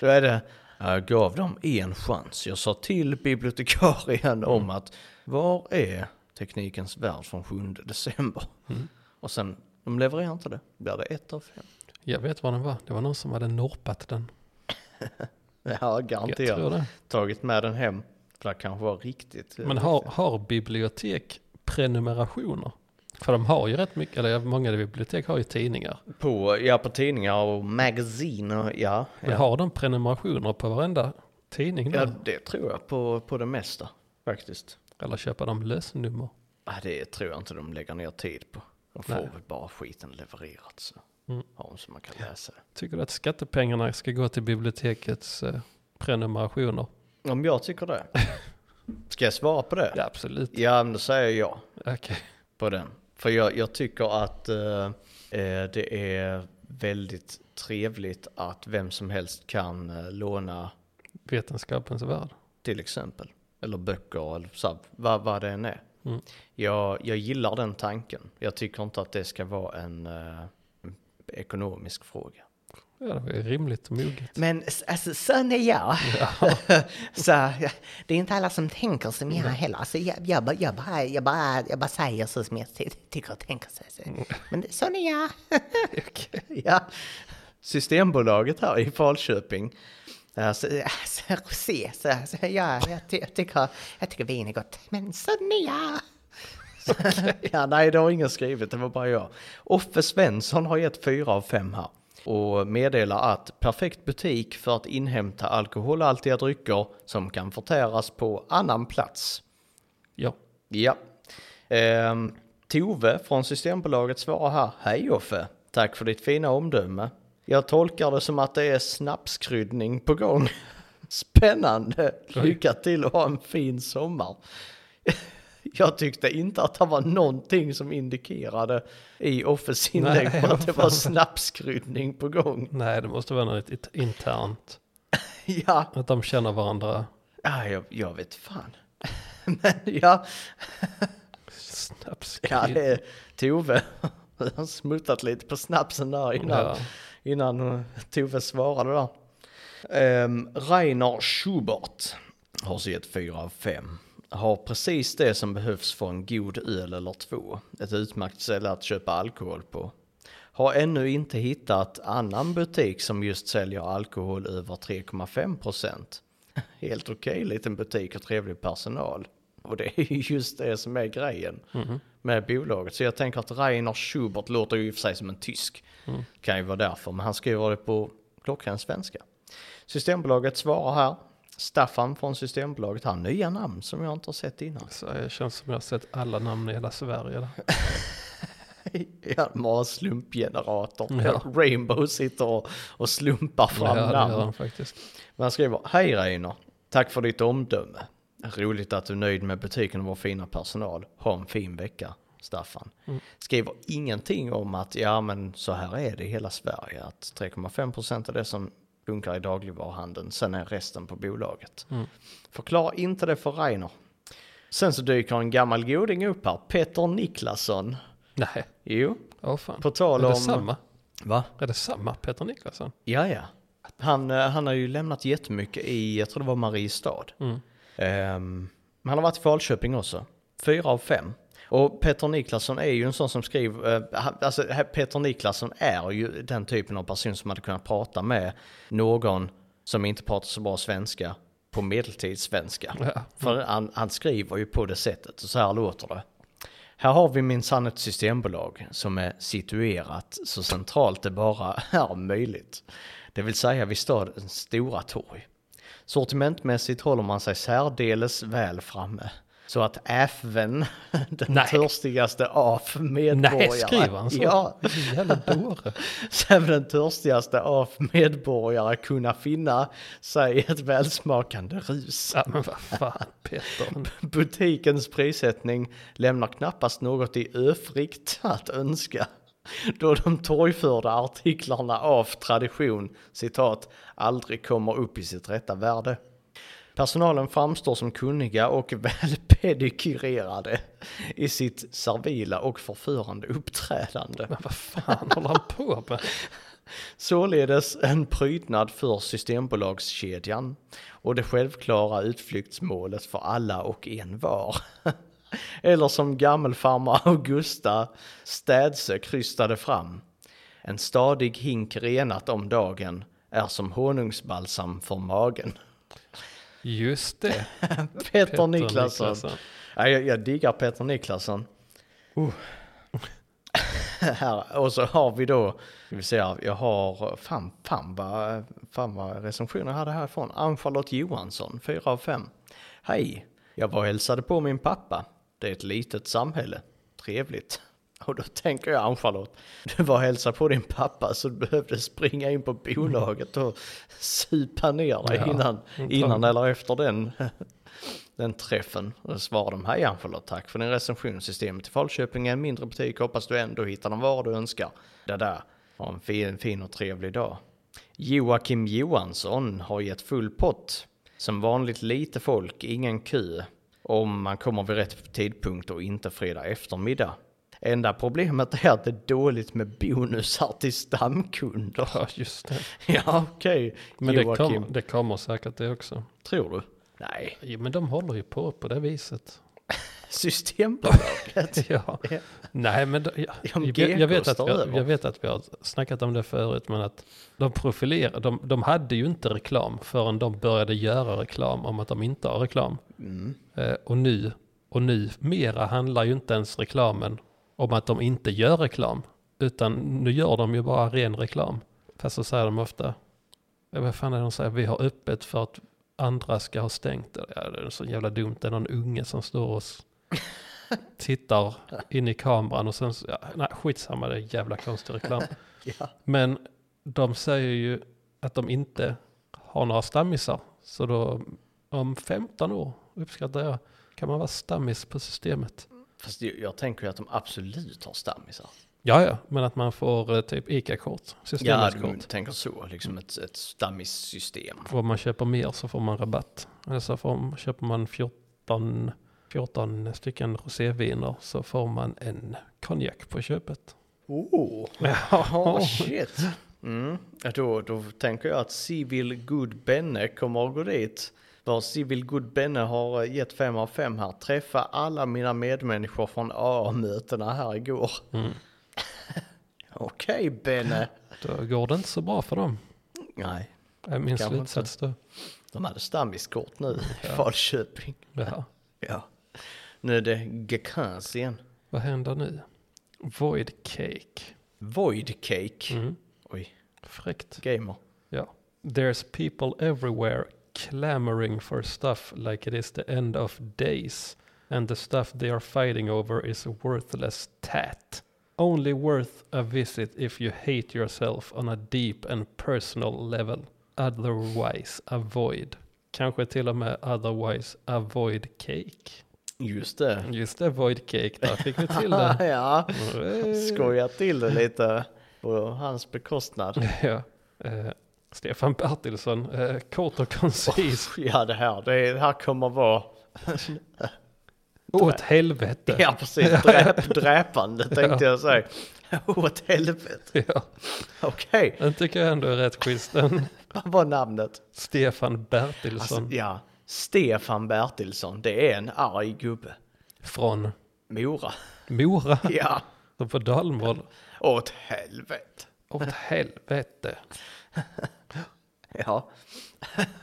Då är det, jag gav dem en chans. Jag sa till bibliotekarien om att var är Teknikens Värld från 7 december? Mm. Och sen, de levererar inte det. Blir det ett av fem? Jag vet vad den var. Det var någon som hade norpat den. Ja, garanterat. Tagit med den hem. För det kanske var riktigt. Men har, har bibliotek prenumerationer? För de har ju rätt mycket, eller många bibliotek har ju tidningar. På, ja, på tidningar och magasin och ja. Men ja. har de prenumerationer på varenda tidning då? Ja, det tror jag på, på det mesta faktiskt. Eller köper de lösnummer? Ja, det tror jag inte de lägger ner tid på. De får Nej. väl bara skiten levererat så Mm. så man kan läsa. Tycker du att skattepengarna ska gå till bibliotekets eh, prenumerationer? Om jag tycker det. Ska jag svara på det? Ja, absolut. Ja, men då säger jag Okej. på den. För jag, jag tycker att eh, eh, det är väldigt trevligt att vem som helst kan eh, låna Vetenskapens värld. till exempel. Eller böcker eller så, vad, vad det än är. Mm. Jag, jag gillar den tanken. Jag tycker inte att det ska vara en, eh, en ekonomisk fråga. Ja, det ju rimligt och moget. Men alltså, sån är jag. så, ja, det är inte alla som tänker som jag heller. Alltså, jag, jag, bara, jag, bara, jag, bara, jag bara säger så som jag ty- tycker och tänker. Så, så. Men sån är jag. Ja, Systembolaget här i Falköping. Alltså, alltså, rosé, så, så, ja, jag, jag, tycker, jag tycker vin är gott. Men sån är jag. Ja, nej, det har ingen skrivit, det var bara jag. Offe Svensson har gett fyra av fem här. Och meddelar att perfekt butik för att inhämta alkoholhaltiga drycker som kan förtäras på annan plats. Ja. Ja. Ehm, Tove från Systembolaget svarar här. Hej Offe, tack för ditt fina omdöme. Jag tolkar det som att det är snapskryddning på gång. Spännande! Lycka till och ha en fin sommar. Jag tyckte inte att det var någonting som indikerade i Offes inlägg Nej, på att det var snapskryddning på gång. Nej, det måste vara något internt. Ja, Att de känner varandra. ja jag, jag vet fan. Men ja, Snapskriv. Ja, det är Tove. Han har smuttat lite på snapsen där innan, Ja. innan Tove svarade där. Um, Rainer Schubert har så gett 4 av 5. Har precis det som behövs för en god öl eller två. Ett utmärkt ställe att köpa alkohol på. Har ännu inte hittat annan butik som just säljer alkohol över 3,5 procent. Helt okej liten butik och trevlig personal. Och det är ju just det som är grejen med bolaget. Så jag tänker att Rainer Schubert låter ju i och för sig som en tysk. Kan ju vara därför, men han skriver det på klockren svenska. Systembolaget svarar här. Staffan från Systembolaget har nya namn som jag inte har sett innan. Så det känns som jag har sett alla namn i hela Sverige. Där. Ja, de har slumpgenerator. Ja. Rainbow sitter och, och slumpar fram Ja, namn. han faktiskt. Men han skriver, hej Reiner, tack för ditt omdöme. Roligt att du är nöjd med butiken och vår fina personal. Ha en fin vecka, Staffan. Skriver ingenting om att, ja men så här är det i hela Sverige, att 3,5% är det som funkar i dagligvaruhandeln, sen är resten på bolaget. Förklara inte det för Reiner. Sen så dyker en gammal goding upp här, Peter Niklasson. Nej, Jo, åh fan. på tal är om... det samma? Va? Är det samma Peter Niklasson? Ja, ja. Han, eh, han har ju lämnat jättemycket i, jag tror det var Mariestad. Mm. Men han har varit i Falköping också. Fyra av fem. Och Peter Niklasson är ju en sån som skriver, eh, alltså Peter Niklasson är ju den typen av person som hade kunnat prata med någon som inte pratar så bra svenska på medeltidssvenska. Ja. För han, han skriver ju på det sättet och så här låter det. Här har vi minsann ett systembolag som är situerat så centralt det bara är möjligt. Det vill säga vid stadens stora torg. Sortimentmässigt håller man sig särdeles väl framme. Så att även den Nej. törstigaste av medborgare. Nej, skriver han så? Ja, jävla dåre. även den törstigaste av medborgare kunna finna sig ett välsmakande rus. Ja, men vad fan Peter. Butikens prissättning lämnar knappast något i övrigt att önska. då de torgförda artiklarna av tradition, citat, aldrig kommer upp i sitt rätta värde. Personalen framstår som kunniga och välpedikyrerade i sitt servila och förförande uppträdande. Men vad fan håller han på med? Således en prydnad för Systembolagskedjan och det självklara utflyktsmålet för alla och en var. Eller som gammelfarmar Augusta Städse krystade fram. En stadig hink renat om dagen är som honungsbalsam för magen. Just det. Peter, Niklasson. Ja, jag, jag diggar Peter Niklasson. Uh. här, och så har vi då, vi se, jag har, fan, fan vad, fan vad recensioner jag hade härifrån. Ann-Charlotte Johansson, 4 av 5. Hej, jag var och hälsade på min pappa. Det är ett litet samhälle. Trevligt. Och då tänker jag Ann-Charlotte, du var och hälsade på din pappa så du behövde springa in på bolaget och supa ner dig Ja, innan, innan eller efter den, den träffen. Och svarade de, hej Ann-Charlotte, tack för din recension. Systemet i Falköping är en mindre butik, hoppas du ändå hittar de varor du önskar. Det där, ha en fin, fin och trevlig dag. Joakim Johansson har gett full pott. Som vanligt lite folk, ingen kö. Om man kommer vid rätt tidpunkt och inte fredag eftermiddag. Enda problemet är att det är dåligt med bonusar till stamkunder. Ja, just det. Ja, okej. Men det kommer, det kommer säkert det också. tror du? Nej, Ja, men de håller ju på på det viset. Systembolaget. Ja. Nej, men de, jag, jag, vet att vi, jag vet att vi har snackat om det förut, men att de profilerar, de, de hade ju inte reklam förrän de började göra reklam om att de inte har reklam. Mm. Eh, och nu, och nu mera handlar ju inte ens reklamen om att de inte gör reklam, utan nu gör de ju bara ren reklam. Fast så säger de ofta, vad fan är det de säger, vi har öppet för att andra ska ha stängt. Ja, det är så jävla dumt, det är någon unge som står och tittar in i kameran och sen, så- ja, nej skitsamma, det är jävla konstig reklam. Ja. Men de säger ju att de inte har några stammisar. Så då om 15 år uppskattar jag kan man vara stammis på systemet. Fast jag, tänker ju att de absolut har stammisar. Ja, ja, men att man får eh, typ ICA-kort, Ja, systemets-kort. du tänker så, liksom ett, ett stammissystem. Och om man köper mer så får man rabatt. Eller så får, köper man 14, 14 stycken roséviner så får man en konjak på köpet. Oh, Ja, shit. Mm. Ja, Då, då tänker jag att Civil Good Benne kommer att gå dit. För Civil Good Benne har eh, gett 5 av 5 här. Träffa alla mina medmänniskor från AA-mötena här igår. Mm. Okej Benne. Då går det inte så bra för dem. Nej, är min slutsats då. de hade stammiskort nu i Ja. Falköping. Ja. Ja. Nu är det Gekans igen. Vad händer nu? Void cake. Void Cake. Mm. Oj, Fräckt. gamer. Ja. There's people everywhere clamoring for stuff like it is the end of days. And the stuff they are fighting over is worthless tat. Only worth a visit if you hate yourself on a deep and personal level. Otherwise avoid. Kanske till och med otherwise avoid cake. Just det. Just det, void cake. Där fick vi till det. ja, Eh. skoja till det lite på hans bekostnad. Ja. Eh, Stefan Bertilsson, eh, kort och koncis. Ja, det här, det, här kommer vara, Åt helvete. ja precis, dräp, dräpande tänkte jag säga. Åt helvete. Ja, Okej, den tycker jag ändå är rätt schysst. Vad var namnet? Stefan Bertilsson Alltså, ja, Stefan Bertilsson, det är en arg gubbe. från Mora. Mora Ja, och på Dalmål. åt helvete. Åt helvete. Ja,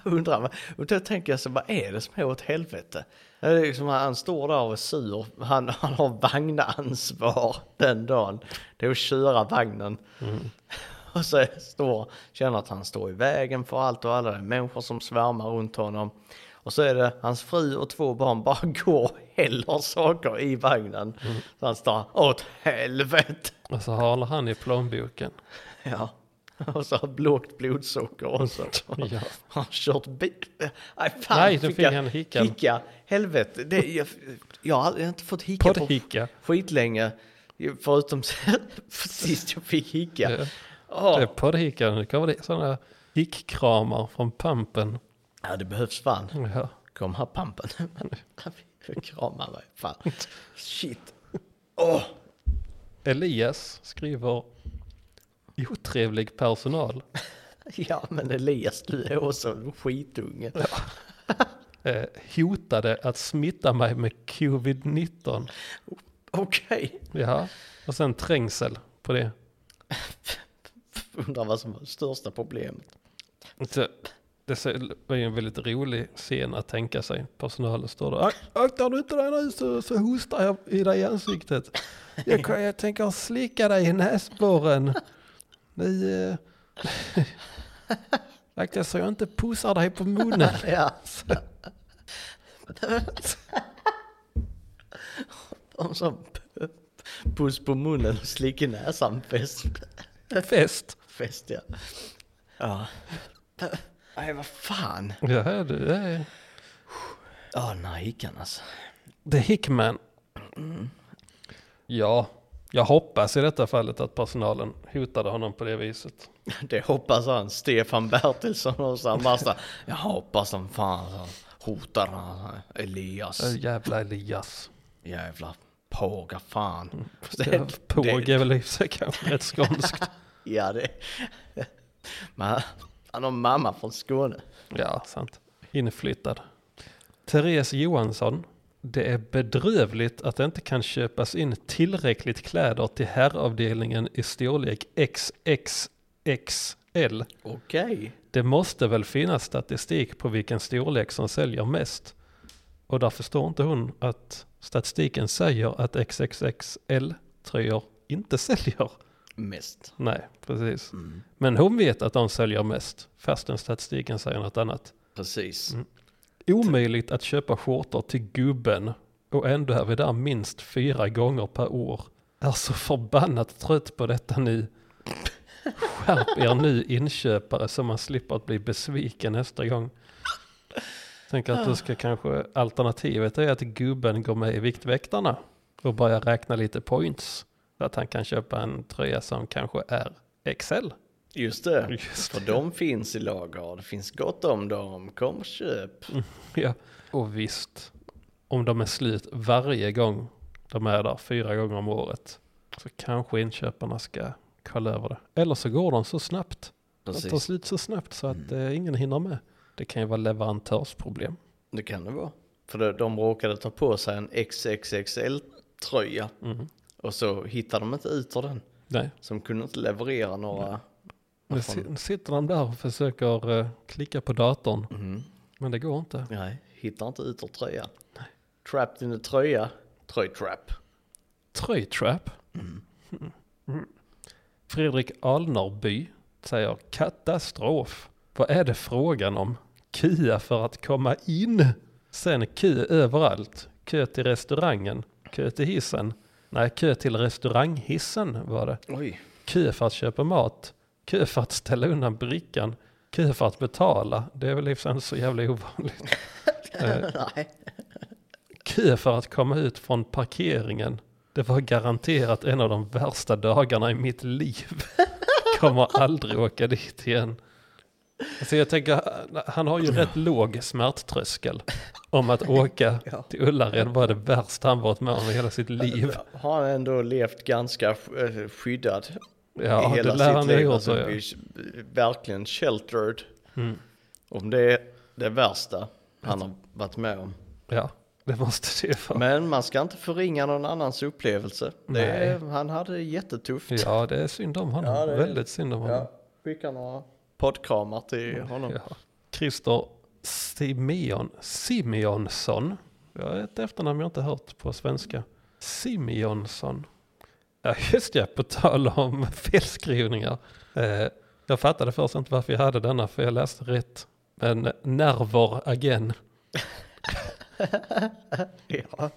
undrar vad, och då tänker jag så vad är det som är åt helvete? Det är liksom, han står där och är sur, han, han har vagnansvar den dagen. Det är att köra vagnen. Och så står, känner att han står i vägen för allt och alla, det människor som svärmar runt honom. Och så är det hans fru och två barn bara går och häller saker i vagnen. Så han står åt helvete. Och så håller han i plånboken. Ja. Och så har lågt blodsocker och så. Ja. Har kört bil. Nej, fan, Nej, nu fick han hickan. Hicka, helvete. Det, jag, jag har aldrig- jag har inte fått hicka på Poddhicka. skitlänge. Förutom sist jag fick hicka. Ja. Åh. Det är poddhickan, det kommer det sådana hickkramar från pampen. Ja, det behövs fan. Ja. Kom här pampen. Krama mig. Fan. Shit. Åh. Elias skriver otrevlig personal. Ja, men Elias, du är också en skitunge. Eh, hotade att smitta mig med covid-19. Okej. Ja, och sen trängsel på det. Undrar vad som var största problemet. Så, det var ju en väldigt rolig scen att tänka sig. Personalen står där. "Ak- Aktar du inte dig nu så, så hostar jag i dig i ansiktet. Jag, jag tänker slicka dig i näsborren. Ni... Eh, Akta så jag inte pussar dig på munnen. Ja. De som puss på munnen och slick i näsan fest. Fest. Fest ja. Ja. Nej vad fan. Ja, det, är... Ja den här hickan alltså. The Hickman. Ja, jag hoppas i detta fallet att personalen hotade honom på det viset. Det hoppas han. Stefan Bertilsson och så massa. Jag hoppas som fan så hotar han Elias. Jävla Elias. Jävla påga fan. Ja, Påg är väl i sig kanske rätt skånskt. Ja det. Men han har mamma från Skåne. Ja, sant. Inflyttad. Therese Johansson. Det är bedrövligt att det inte kan köpas in tillräckligt kläder till herravdelningen i storlek XXXL. Okej. Det måste väl finnas statistik på vilken storlek som säljer mest. Och där förstår inte hon att statistiken säger att XXXL-tröjor inte säljer. Mest. Nej, precis. Men hon vet att de säljer mest, fastän statistiken säger något annat. Precis. Omöjligt att köpa skjortor till gubben och ändå är vi där minst fyra gånger per år. Är så förbannat trött på detta nu. Skärp er nu inköpare så man slipper att bli besviken nästa gång. Tänk att du ska kanske, alternativet är att gubben går med i Viktväktarna och börjar räkna lite points. Så att han kan köpa en tröja som kanske är XL. Just det. Just För de finns i lager. Det finns gott om dem. Kom och köp. Ja, och visst, om de är slut varje gång de är där fyra gånger om året så kanske inköparna ska kolla över det. Eller så går de så snabbt. De tar Precis. slut så snabbt så att eh, ingen hinner med. Det kan ju vara leverantörsproblem. Det kan det vara. För de, de råkade ta på sig en XXXL-tröja. Mm. Och så hittade de inte ut ur den. Nej, Som kunde inte leverera några. Nu si- nu sitter de där och försöker eh, klicka på datorn. Mhm. Men det går inte. Nej, hittar inte ut ur tröjan. Trapped in a tröja. Tröjtrap. Tröjtrap. Mm. Fredrik Alnarby säger katastrof. Vad är det frågan om? Kö för att komma in. Sen kö överallt. Kö till restaurangen. Kö till hissen. Nej, kö till restauranghissen var det. Oj. Kö för att köpa mat. Kö för att ställa undan brickan. Kö för att betala. Det är väl i inte så jävla ovanligt. Eh, Nej. Kö för att komma ut från parkeringen. Det var garanterat en av de värsta dagarna i mitt liv. Kommer aldrig åka dit igen. Alltså jag tänker, han har ju rätt låg smärttröskel. Om att åka till Ullared var det värsta han varit med om i hela sitt liv. Har han ändå levt ganska eh, skyddad. I Ja, hela det lär sitt han ha liv. gjort. Alltså, så, ja. Verkligen sheltered. Mm. Om det är det värsta han har varit med om. ja, det måste det ju vara. Men man ska inte förringa någon annans upplevelse. Det är, han hade det jättetufft. Ja, det är synd om honom. Ja, är- Väldigt synd om honom. Ja, skicka några poddkramar till honom. Ja. Christer Simeon, Simeonsson. Jag har ett efternamn jag inte hört på svenska. Simeonsson. Ja just ja, på tal om felskrivningar. Eh, jag fattade först inte varför jag hade denna för jag läste rätt. Men nerver again. Ja.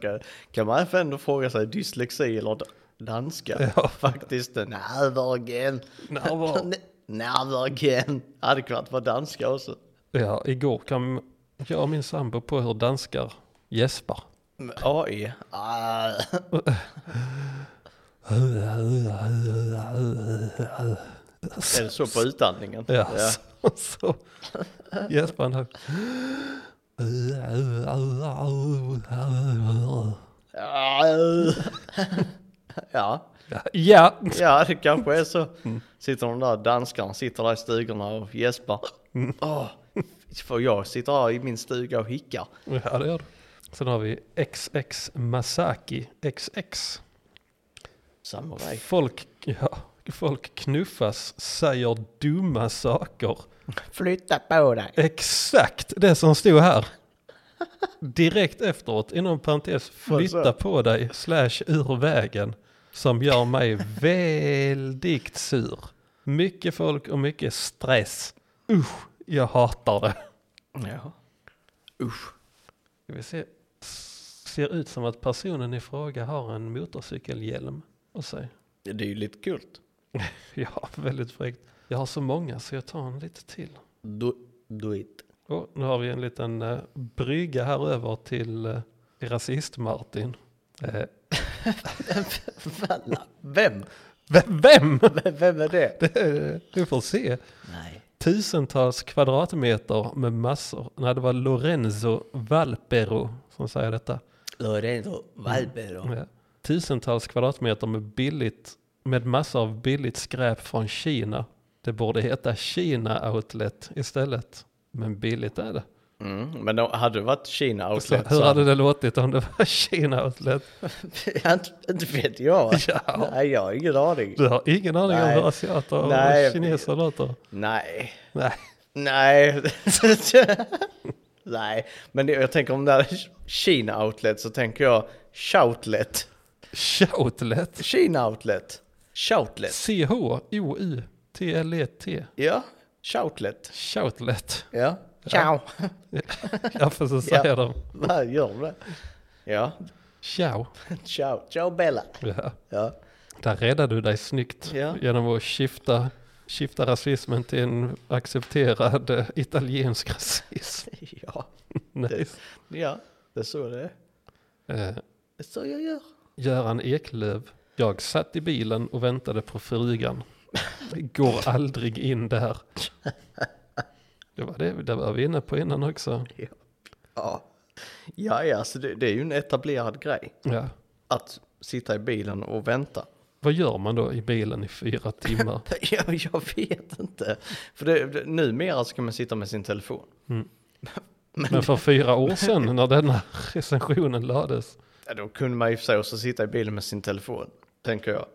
Kan, kan man ändå fråga sig dyslexi eller danska. Ja. Faktiskt. Närvagen. Nerver. Närvagen. Hade kunnat vara danska också. Ja, igår kom jag och min sambo på hur danskar gäspar. AI. Ah. Är det så på utandningen? Ja, så. så. Gäspar högt. Ja. Ja, ja, det kanske är så. Sitter de där danskarna, sitter där i stugorna och gäspar. Åh, för jag sitter här i min stuga och hickar. ja det gör du. Sen har vi XX Masaki XX. Samurai. Folk, ja, folk knuffas, säger dumma saker. Flytta på dig. Exakt det som stod här. Direkt efteråt, inom parentes, flytta på dig slash ur vägen. Som gör mig väldigt sur. Mycket folk och mycket stress. Usch, jag hatar det. Ja. Usch. Ska vi se. Ser ut som att personen i fråga har en motorcykelhjälm på sig. Det är ju lite kul. Ja, väldigt fräckt. Jag har så många så jag tar en lite till. Do, do it. Och nu har vi en liten uh, brygga här över till uh, rasist-Martin. Eh, Vem? vem? vem? Vem är det? Det, du får se. Nej. Tusentals kvadratmeter med massor. Nej, det var Lorenzo Valpero som säger detta. Lorenzo Valpero. Ja. Tusentals kvadratmeter med billigt, med massor av billigt skräp från Kina. Det borde heta Kina Outlet istället. Men billigt är det. Mm, men då hade det varit Kina outlet Hur så- hade det låtit om det var Kina Outlet? Ja, inte, vet jag. Ja. Nej, jag har ingen aning. Du har ingen aning om Nej. hur asiater och Nej. kineser låter? Nej. Nej. Nej. Nej, men det, jag tänker om det är Kina outlet så tänker jag shoutlet. Shoutlet. Kina outlet. Shoutlet. C-H-O-U-T-L-E-T. Ja, shoutlet. Shoutlet. Ja. Ciao. Ja, för så säger de. Vad gör de det? Ja, Ciao. ciao. Ciao Bella. Ja. Ja. Där räddade du dig snyggt Ja. genom att skifta, skifta rasismen till en accepterad eh, italiensk rasism. Ja, Nice. ja, det är så det är. Eh, Det är så jag gör. Göran Eklöf. Jag satt i bilen och väntade på frugan. Det går aldrig in där. Det var det, det var vi inne på innan också. Ja, ja, ja så det, det är ju en etablerad grej. Ja. Att sitta i bilen och vänta. Vad gör man då i bilen i fyra timmar? Ja, jag vet inte. För det, numera ska man sitta med sin telefon. Men för fyra år sedan när denna recensionen lades. Ja, då kunde man ju för sig också sitta i bilen med sin telefon, tänker jag.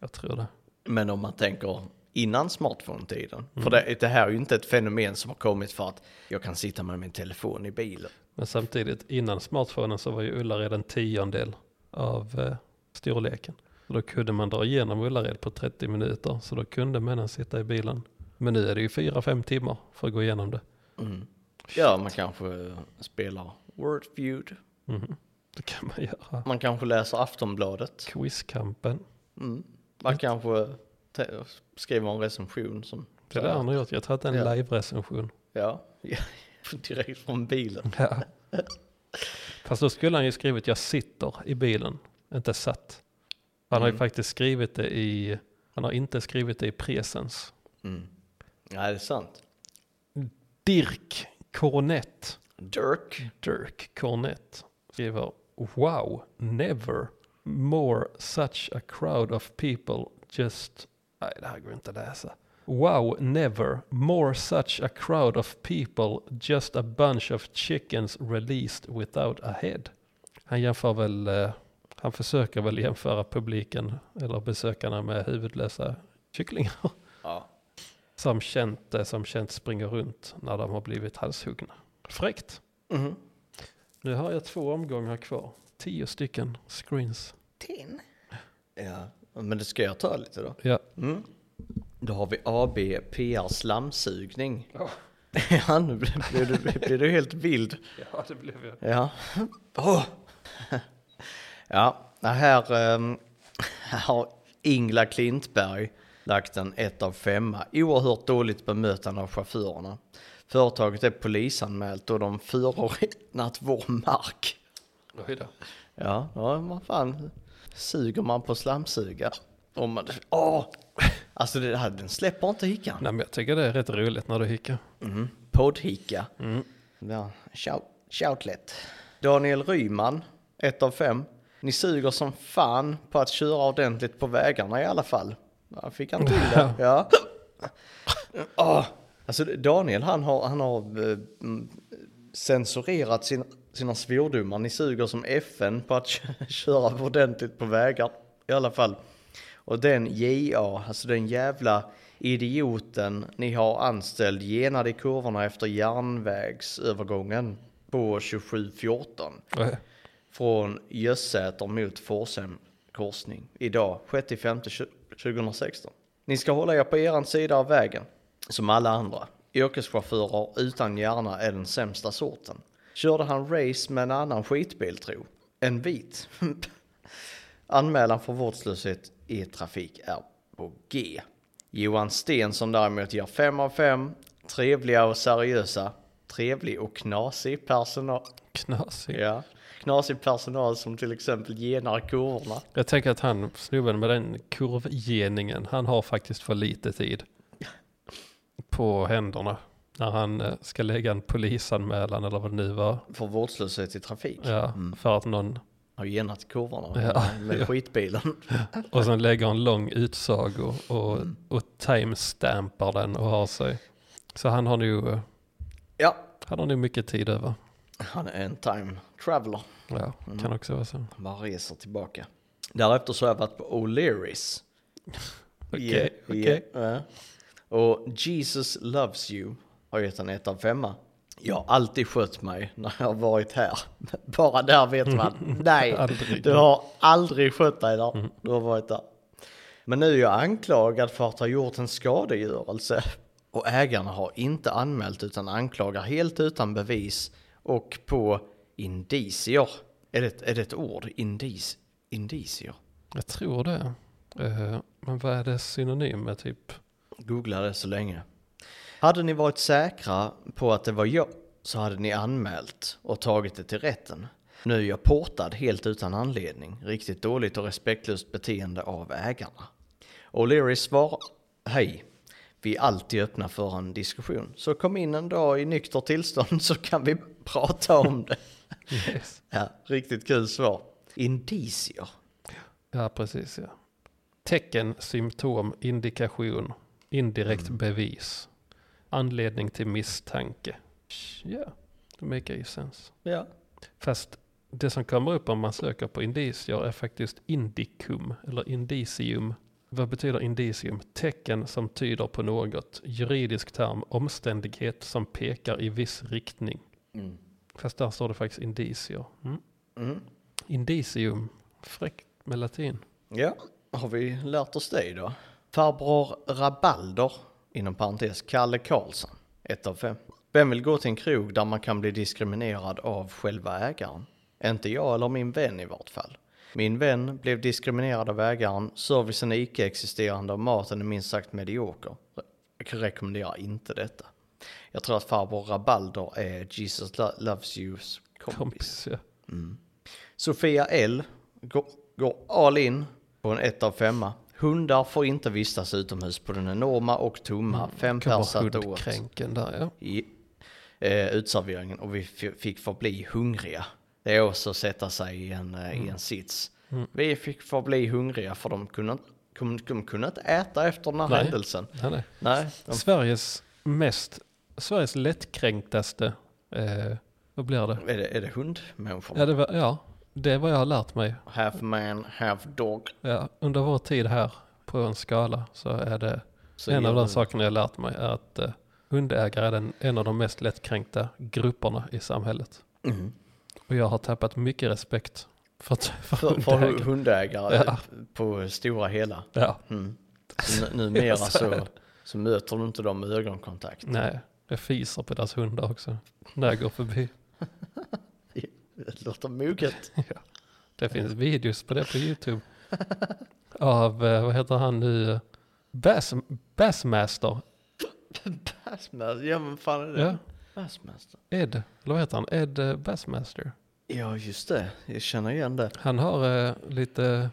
Jag tror det. Men om man tänker innan smartphone-tiden. För det, det här är ju inte ett fenomen som har kommit för att jag kan sitta med min telefon i bilen. Men samtidigt innan smartphonen så var ju Ullared en tiondel av eh, storleken. Så då kunde man dra igenom Ullared på 30 minuter. Så då kunde männen sitta i bilen. Men nu är det ju 4-5 timmar för att gå igenom det. Ja, man kanske spelar Word Feud. Mhm. Det kan man göra. Man kanske läser Aftonbladet. Quizkampen. Mm. Man kanske te- skriver en recension som... Det är det han har gjort. Jag det är en Ja. live-recension. Ja, direkt från bilen. Ja. Fast då skulle han ju skrivit jag sitter i bilen, inte satt. Han har ju Mm. faktiskt skrivit det i, han har inte skrivit det i presens. Mm. Ja, det är sant. Dirk Cornett, Dirk. Dirk Cornett skriver Wow, never more such a crowd of people just, nej det här går inte att läsa. Wow, never more such a crowd of people just a bunch of chickens released without a head. Han jämför väl, eh, han försöker väl jämföra publiken eller besökarna med huvudlösa kycklingar. Ja. Som känt, eh, som känt springer runt när de har blivit halshuggna. Fräckt. Mhm. Nu har jag två omgångar kvar. Tio stycken screens. Tin. Ja, men det ska jag ta lite då. Ja. Mm. Då har vi AB PR slamsugning. Ja. Ja, nu blir blir du, blir du helt vild. Ja, det blev jag. Ja. Åh. Ja, här, um, har Ingla Klintberg lagt en 1 av 5. Oerhört dåligt bemötande av chaufförerna. Företaget är polisanmält och de förorenat vår mark. Oj då. Ja, ja vad fan. Suger man på slamsuga? Om man, åh! Alltså det här, den släpper inte hickan. Nej men jag tycker det är rätt roligt när du hickar. Mm. Poddhicka. Mm. Ja, shout, shoutlet. Daniel Ryman, ett av fem. Ni suger som fan på att köra ordentligt på vägarna i alla fall. Ja, fick han till det. Ja. Åh, Alltså Daniel han har, han har eh, mm, censurerat sin, sina svordomar. Ni suger som FN på att köra ordentligt på vägar i alla fall. Och den JA, alltså den jävla idioten ni har anställd genade i kurvorna efter järnvägsövergången på 2714 Oj. Från Gössäter mot Forshem korsning idag 6 5 2016. Ni ska hålla er på eran sida av vägen som alla andra. Yrkeschaufförer utan hjärna är den sämsta sorten. Körde han race med en annan skitbil tro? En vit? Anmälan för vårdslöshet i trafik är på G. Johan Stensson däremot ger 5 av 5. Trevliga och seriösa. Trevlig och knasig personal. Knasig. Ja. Knasig personal som till exempel genar kurvorna. Jag tänker att han, snubben med den kurvgeningen, han har faktiskt för lite tid på händerna. När han eh, ska lägga en polisanmälan eller vad det nu var. För vårdslöshet i trafik. Ja, för att någon, Har genat kurvorna Ja. med skitbilen. och sen lägger en lång utsago och, och timestampar den och har sig. Så han har nog, eh, Ja, han har nog mycket tid över. han är en time traveler. Ja, kan också vara så. Bara reser tillbaka. Därefter så har jag varit på O'Learys. Okej, okej. Och Jesus Loves You har gett en 1 av 5. Jag har alltid skött mig när jag har varit här. Bara där vet man. Nej, du har aldrig skött dig där. Du har varit där. Men nu är jag anklagad för att ha gjort en skadegörelse. Och ägarna har inte anmält utan anklagar helt utan bevis och på indicier. Är det, är det ett ord? Indic, indicier? Jag tror det. Eh, men vad är det synonym med typ? Googla det så länge. Hade ni varit säkra på att det var jag så hade ni anmält och tagit det till rätten. Nu är jag portad helt utan anledning. Riktigt dåligt och respektlöst beteende av ägarna. O'Leary svarar Hej. Vi är alltid öppna för en diskussion. Så kom in en dag i nykter tillstånd så kan vi prata om det. Yes. Ja, riktigt kul svar. Indicier. Ja, precis ja. Tecken, symptom, indikation, indirekt bevis, anledning till misstanke. Ja, det make ju sense. Ja. Fast det som kommer upp om man söker på indicier är faktiskt indicum eller indicium. Vad betyder indicium? Tecken som tyder på något. Juridisk term, omständighet som pekar i viss riktning. Mm. Fast där står det faktiskt indicier. Mm. Mm. Indicium, fräckt med latin. Ja, har vi lärt oss det då? Farbror Rabalder, inom parentes Kalle Karlsson, 1 av 5. Vem vill gå till en krog där man kan bli diskriminerad av själva ägaren? Inte jag eller min vän i vart fall. Min vän blev diskriminerad av ägaren, servicen är icke-existerande och maten är minst sagt medioker. Jag rekommenderar inte detta. Jag tror att farbror Rabalder är Jesus Lo- Loves Yous kompis. Kompis, ja. Sofia L går, går all in på en 1 av 5. Hundar får inte vistas utomhus på den enorma och tomma fem Kommer pers satt åt hundkränken där ja. i eh, utserveringen och vi fick förbli hungriga. Det är också att sätta sig i en, eh, i en sits. Vi fick förbli hungriga för de kunde, inte- de, de kunde inte äta efter den här Nej. händelsen. Nej, nej. Nej, de, Sveriges mest, Sveriges lättkränktaste, eh, vad blir det? är, det, är det hundmänniskorna? Ja det, var, ja, det är vad jag har lärt mig. Half man, half dog. Ja, under vår tid här på en skala så är det Så en av de sakerna jag lärt mig är att eh, hundägare är den, en av de mest lättkränkta grupperna i samhället. Mm. Och jag har tappat mycket respekt för, för, För, för hundägare. hundägare Ja. på stora hela. Ja, Mm. Så numera Så så möter du inte dem med ögonkontakt. nej, jag fiser på deras hundar också när jag går förbi. Det låter moget. Det finns videos på det på YouTube. Av, eh, vad heter han nu? Bass, Bassmaster. Bassmaster, ja men fan är det? Ja, Bassmaster. Ed, eller vad heter han? Ed eh, Bassmaster. Ja, just det. Jag känner igen det. Han har eh, lite,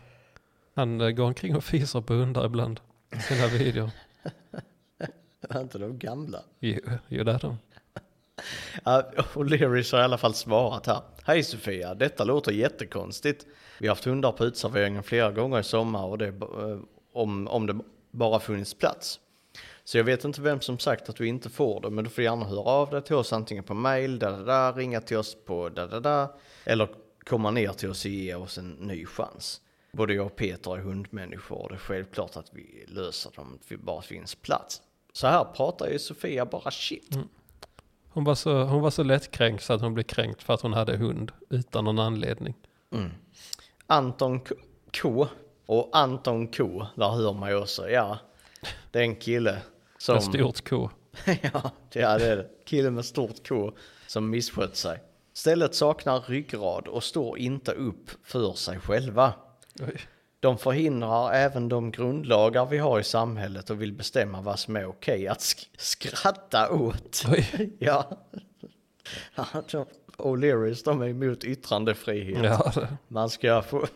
han eh, går omkring och fiser på hundar ibland i sina videor. Är inte de gamla? Jo, jo det är de. O'Learys har i alla fall svarat här. Hej Sofia, detta låter jättekonstigt. Vi har haft hundar på utserveringen flera gånger i sommar och det, eh, om, om det bara funnits plats. Så jag vet inte vem som sagt att du inte får det, men du får gärna höra av dig till oss antingen på mail, da, da, da, ringa till oss på da, da, da, eller komma ner till oss och ge oss en ny chans. Både jag och Peter är hundmänniskor och det är självklart att vi löser dem, att vi bara finns plats. Så här pratar ju Sofia bara shit. Hon var, så, hon var så lättkränkt så att hon blev kränkt för att hon hade hund utan någon anledning. Mm. Anton K. K. Och Anton K. Där hör man ju också, ja. Det är en kille som... Med stort K. ja, det är det. Kille med stort K som misskött sig. Stället saknar ryggrad och står inte upp för sig själva. Oj. De förhindrar även de grundlagar vi har i samhället och vill bestämma vad som är okej att sk- skratta åt. Oj. Ja. O'Learys, de är emot yttrandefrihet. Ja, Man ska få...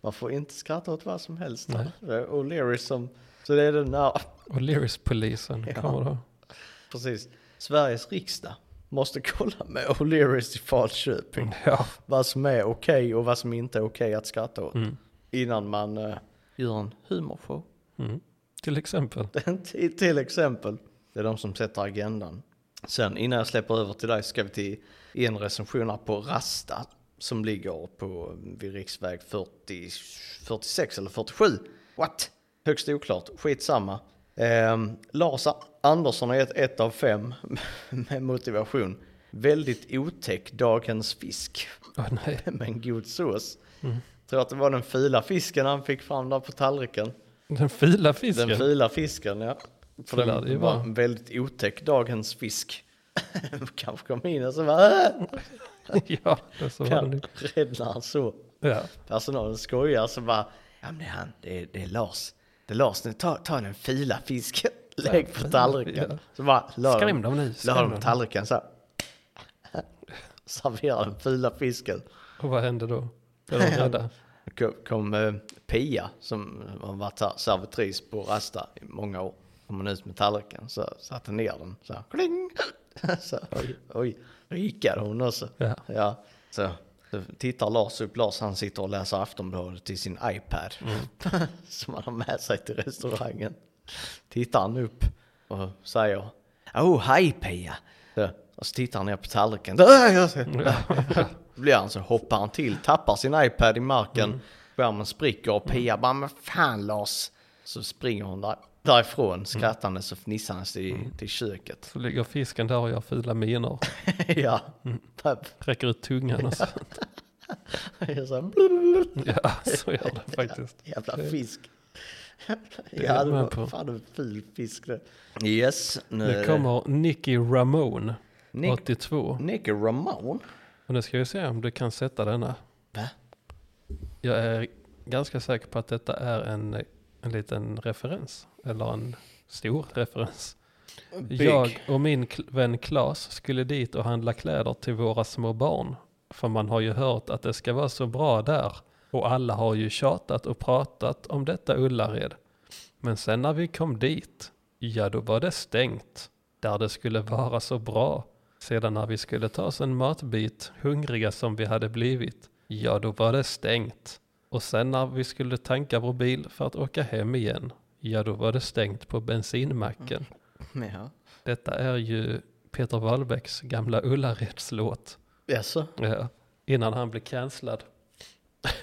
Man får inte skratta åt vad som helst. Nej. Det är O'Leary som... Så det är den där... och Lyris-polisen Ja. kommer då. Precis. Sveriges riksdag måste kolla med O'Learys i Falköping. Ja. Vad som är okej och vad som inte är okej att skratta åt. Mm. Innan man eh, gör en humorshow. Mm. Till exempel. till, till exempel. Det är de som sätter agendan. Sen innan jag släpper över till dig ska vi till en recension här på Rasta. Som ligger på vid riksväg 40, 46 eller 47. What? Högst oklart, skitsamma. Ehm, Lars Andersson har gett ett av fem med motivation. Väldigt otäck dagens fisk. Åh nej. med en god sås. Tror att det var den fula fisken han fick fram där på tallriken. Den fila fisken. Den fula fisken, ja. För ju den var en väldigt otäck dagens fisk. Kanske kom in och så bara äh, ja, det så var det kan nog. räddnar så. Ja. Personalen skojar så bara, ja men det är han, det är, det är Lars. Det är Lars, nu ta, ta den fila fisken, lägg på tallriken. Ja. Så bara, la Skräm dem- nu. la dem på tallriken så här. Servera den fula fisken. Och vad hände då? De rädda? kom, kom eh, Pia som har varit här, servitris på Rasta i många år. Kom hon ut med tallriken så satte ner den så här, kling! så, oj, oj, rikade hon också. Ja. Ja, så, så tittar Lars upp, Lars han sitter och läser Aftonbladet i sin iPad. som han har med sig till restaurangen. Tittar han upp och säger, oh hej Pia! Och så tittar han ner på tallriken. Blir han så hoppar han till, tappar sin iPad i marken, skärmen spricker och Pia bara men fan Lars. Så springer hon där, därifrån skrattandes och fnissandes till, till köket. Så ligger fisken där och gör fula miner. ja. Räcker ut tungan och så. Jag här, Ja, så gör det faktiskt. Jävla fisk. ja, det var på. fan en ful fisk det. Yes, nu Nu kommer Nicky Ramone, Nick, 82. Nicky Ramone. Och nu ska vi se om du kan sätta denna. Va? Jag är ganska säker på att detta är en, en liten referens. Eller en stor referens. Big. Jag och min vän Klas skulle dit och handla kläder till våra små barn. För man har ju hört att det ska vara så bra där. Och alla har ju tjatat och pratat om detta Ullared. Men sen när vi kom dit, ja då var det stängt. Där det skulle vara så bra. Sedan när vi skulle ta oss en matbit, hungriga som vi hade blivit, ja då var det stängt. Och sen när vi skulle tanka vår bil för att åka hem igen, ja då var det stängt på bensinmacken. Ja. Detta är ju Peter Wallbäcks gamla Ullareds-låt. Jaså? Ja, innan han blev cancellad.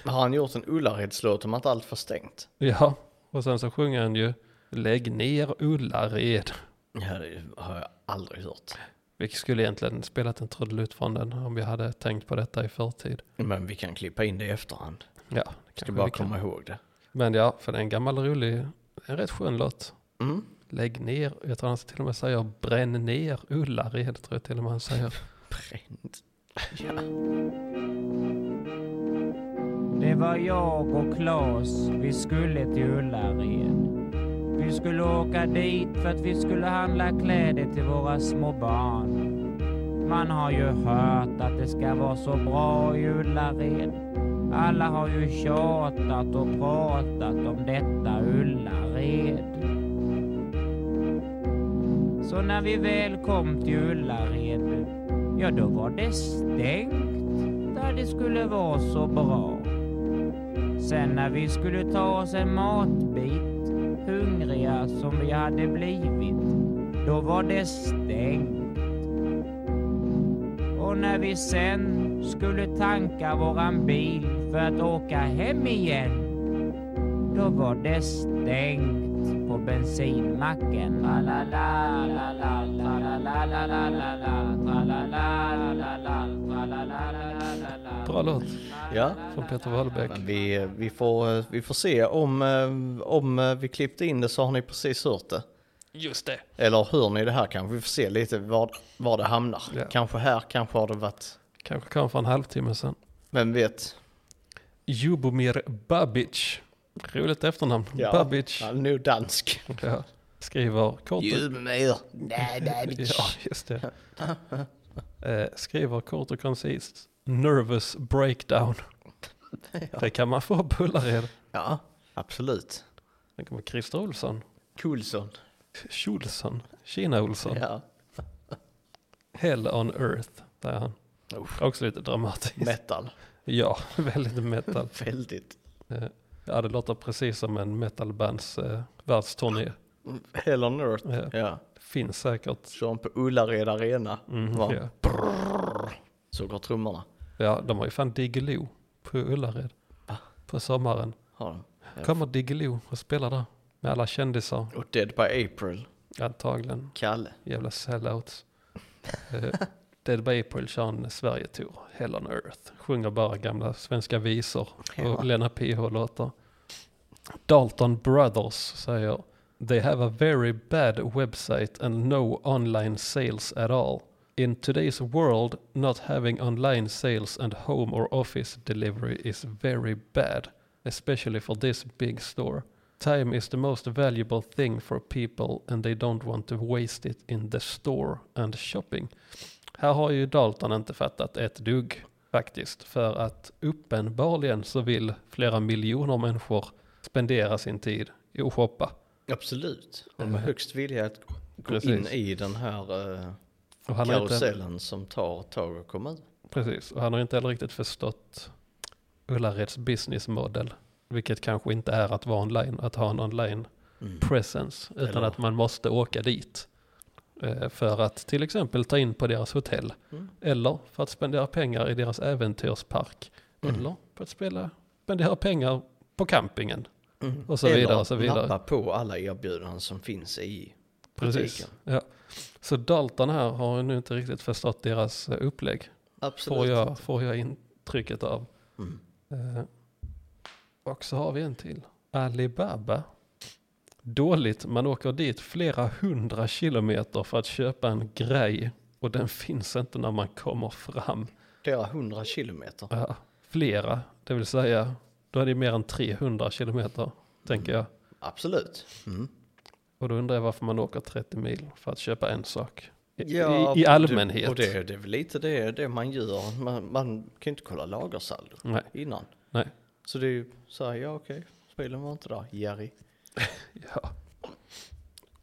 Har han gjort en Ullaredslåt om att allt var stängt? Ja, och sen så sjunger han ju Lägg ner Ullared. Ja, det har jag aldrig hört. Vi skulle egentligen spelat en trudelutt från den om vi hade tänkt på detta i förtid. Men vi kan klippa in det i efterhand. Ja, det Ska bara vi kan. komma ihåg det. Men ja, för det är en gammal rolig, en rätt skön låt. Mm. Lägg ner, jag tror han till och med säger bränn ner Ullared, tror jag till och med han säger. Bränt. Det var jag och Klas, vi skulle till Ullared. Vi skulle åka dit för att vi skulle handla kläder till våra små barn. Man har ju hört att det ska vara så bra i Ullared. Alla har ju tjatat och pratat om detta Ullared. Så när vi väl kom till Ullared, ja då var det stängt där det skulle vara så bra. Sen när vi skulle ta oss en matbit, hungriga som vi hade blivit, då var det stängt. Och när vi sen skulle tanka våran bil för att åka hem igen, då var det stängt på bensinmacken. Bra låt Ja, från Peter Wahlbeck. men vi, vi, får, vi får se om, eh, om vi klippte in det så har ni precis hört det. Just det. Eller hör ni det här kanske? Vi får se lite var, var det hamnar. Ja. Kanske här, kanske har det varit, Kanske kom för en halvtimme sedan. vem vet? Jubomir Babic. Roligt efternamn. Babic. Han är nog dansk. Ja. Skriver kort Jubomir. Ja, just det. Eh, skriver kort och koncist. Nervous breakdown. Det kan man få på Ullared. Ja, absolut. Sen kommer Christer Olsson. Coulson. Schulson. Kina Olsson. Ja. Hell on earth. Där är han. Usch. Också lite dramatiskt. Metal. Ja, väldigt metal. Väldigt. Eh, Ja, det låter precis som en metalbands eh, världsturné. Hell on earth. Ja. Ja. Finns säkert. Kör på Ullared Arena. Mm, Va? ja. Så går trummorna. ja, de har ju fan Diggiloo på Ullared. Va? På sommaren. Har de. Ja. Kommer Diggiloo och spelar där. Med alla kändisar. Och Dead by April. Antagligen. Kalle. Jävla sellouts. Dead by April kör en Sverige-tour. Hell on Earth. Sjunger bara gamla svenska visor Ja. och Lena PH-låtar. Dalton Brothers säger They have a very bad website and no online sales at all. In today's world, not having online sales and home or office delivery is very bad, especially for this big store. Time is the most valuable thing for people and they don't want to waste it in the store and shopping. Här har ju Dalton inte fattat ett dugg faktiskt. För att uppenbarligen så vill flera miljoner människor spendera sin tid i att shoppa. Absolut. De är högst villiga att gå Precis. in i den här Och han, har inte, karusellen som tar tag att komma ut. precis, och han har inte heller riktigt förstått Ullareds business model. Vilket kanske inte är att vara online, att ha en online Mm. presence. Utan Eller- att man måste åka dit. Eh, För att till exempel ta in på deras hotell. Mm. Eller för att spendera pengar i deras äventyrspark. Mm. Eller för att spela, spendera pengar på campingen. Mm. Och så Eller vidare och så vidare. nappa på alla erbjudanden som finns i Precis. butiken. Ja. Så Dalton här har nu inte riktigt förstått deras eh, upplägg. Absolut. Får jag, får jag intrycket av. Mm. Eh, och så har vi en till. Alibaba. Dåligt, man åker dit flera hundra kilometer för att köpa en grej och den finns inte när man kommer fram. Flera hundra kilometer. Ja, flera, det vill säga, då är det mer än 300 kilometer, tänker jag. Absolut. Mm. Och då undrar jag varför man åker 30 mil för att köpa en sak. I, Ja, i, allmänhet. Och det, det är väl lite det, det man gör. Man, man kan ju inte kolla lagersaldo innan. nej. Så det är ju så här, ja okej, bilen var inte där, Jerry. Ja.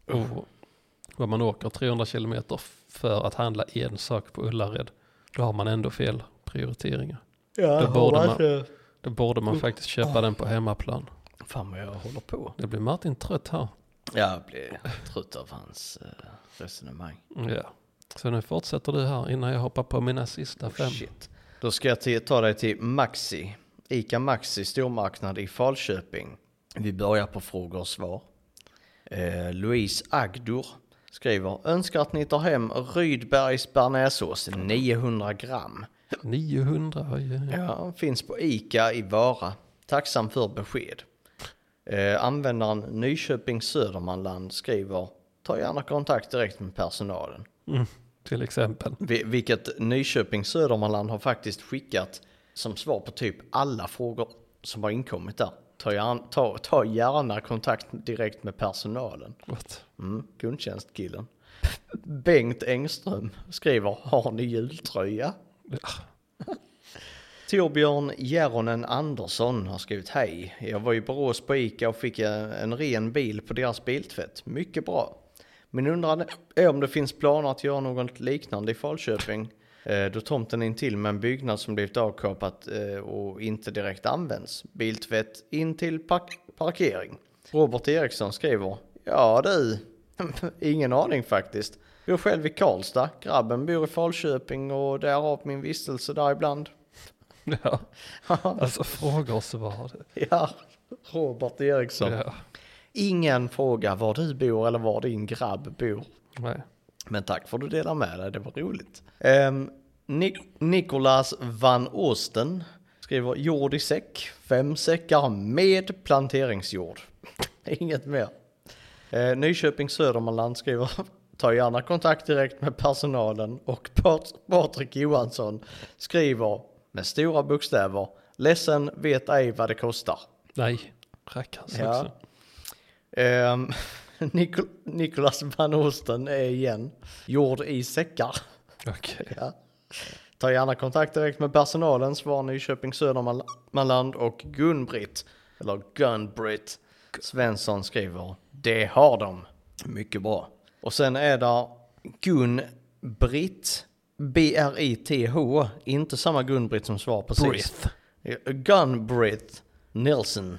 Och om man åker 300 kilometer för att handla en sak på Ullared, då har man ändå fel prioriteringar. Ja, Då borde man- Då borde man faktiskt köpa den på hemmaplan. Fan vad jag håller på. Det blir Martin trött här. Jag blir trött av hans eh, resonemang. Ja. Så nu fortsätter du här innan jag hoppar på mina sista Oh, fem. shit. Då ska jag ta dig till Maxi. Ica Maxi stormarknad i Falköping. Vi börjar på frågor och svar. Eh, Louise Agdor skriver önskar att ni tar hem Rydbergs bearnaisesås 900 gram. 900, oj, oj, oj. Ja, finns på Ica i Vara. Tacksam för besked. Eh, användaren Nyköping Södermanland skriver ta gärna kontakt direkt med personalen. Mm, till exempel. Vi- Vilket Nyköping Södermanland har faktiskt skickat som svar på typ alla frågor som har inkommit där. Ta gärna, ta, ta gärna kontakt direkt med personalen. What? Mm, kundtjänstkillen. Bengt Engström skriver, har ni jultröja? Ja. Torbjörn Järronen Andersson har skrivit hej. Jag var i Borås på Ica och fick en, en ren bil på deras biltvätt. Mycket bra. Min undran är om det finns planer att göra något liknande i Falköping. Eh, då tomten är intill med en byggnad som blivit avkapat eh, och inte direkt används. Biltvätt in till park parkering. Robert Eriksson skriver. Ja du, ingen aning faktiskt. Bor själv i Karlstad. Grabben bor i Falköping och därav min vistelse där ibland. Ja, alltså fråga och svar. Ja, Robert Eriksson. Ja. Ingen fråga var du bor eller var din grabb bor. Nej. Men tack för att du delar med dig, det var roligt. Um, Nik- Nicolas van Osten skriver jord i säck, fem säckar med planteringsjord. Inget mer. Uh, Nyköping Södermanland skriver ta gärna kontakt direkt med personalen och Pat- Patrik Johansson skriver med stora bokstäver ledsen vet ej vad det kostar. Nej, rackarns Ja. också. Ehm, Nikol- Nicolas van Osten är igen jord i säckar. Okej. Ja. Ta gärna kontakt direkt med personalen, svar Nyköping Södermanland och Gun-Britt, eller Gun-Britt Svensson skriver, det har de. Mycket bra. Och sen är det Gun-Britt, B-R-I-T-H, inte samma Gun-Britt som svar sist. Brith. Gun-Britt Nilsson.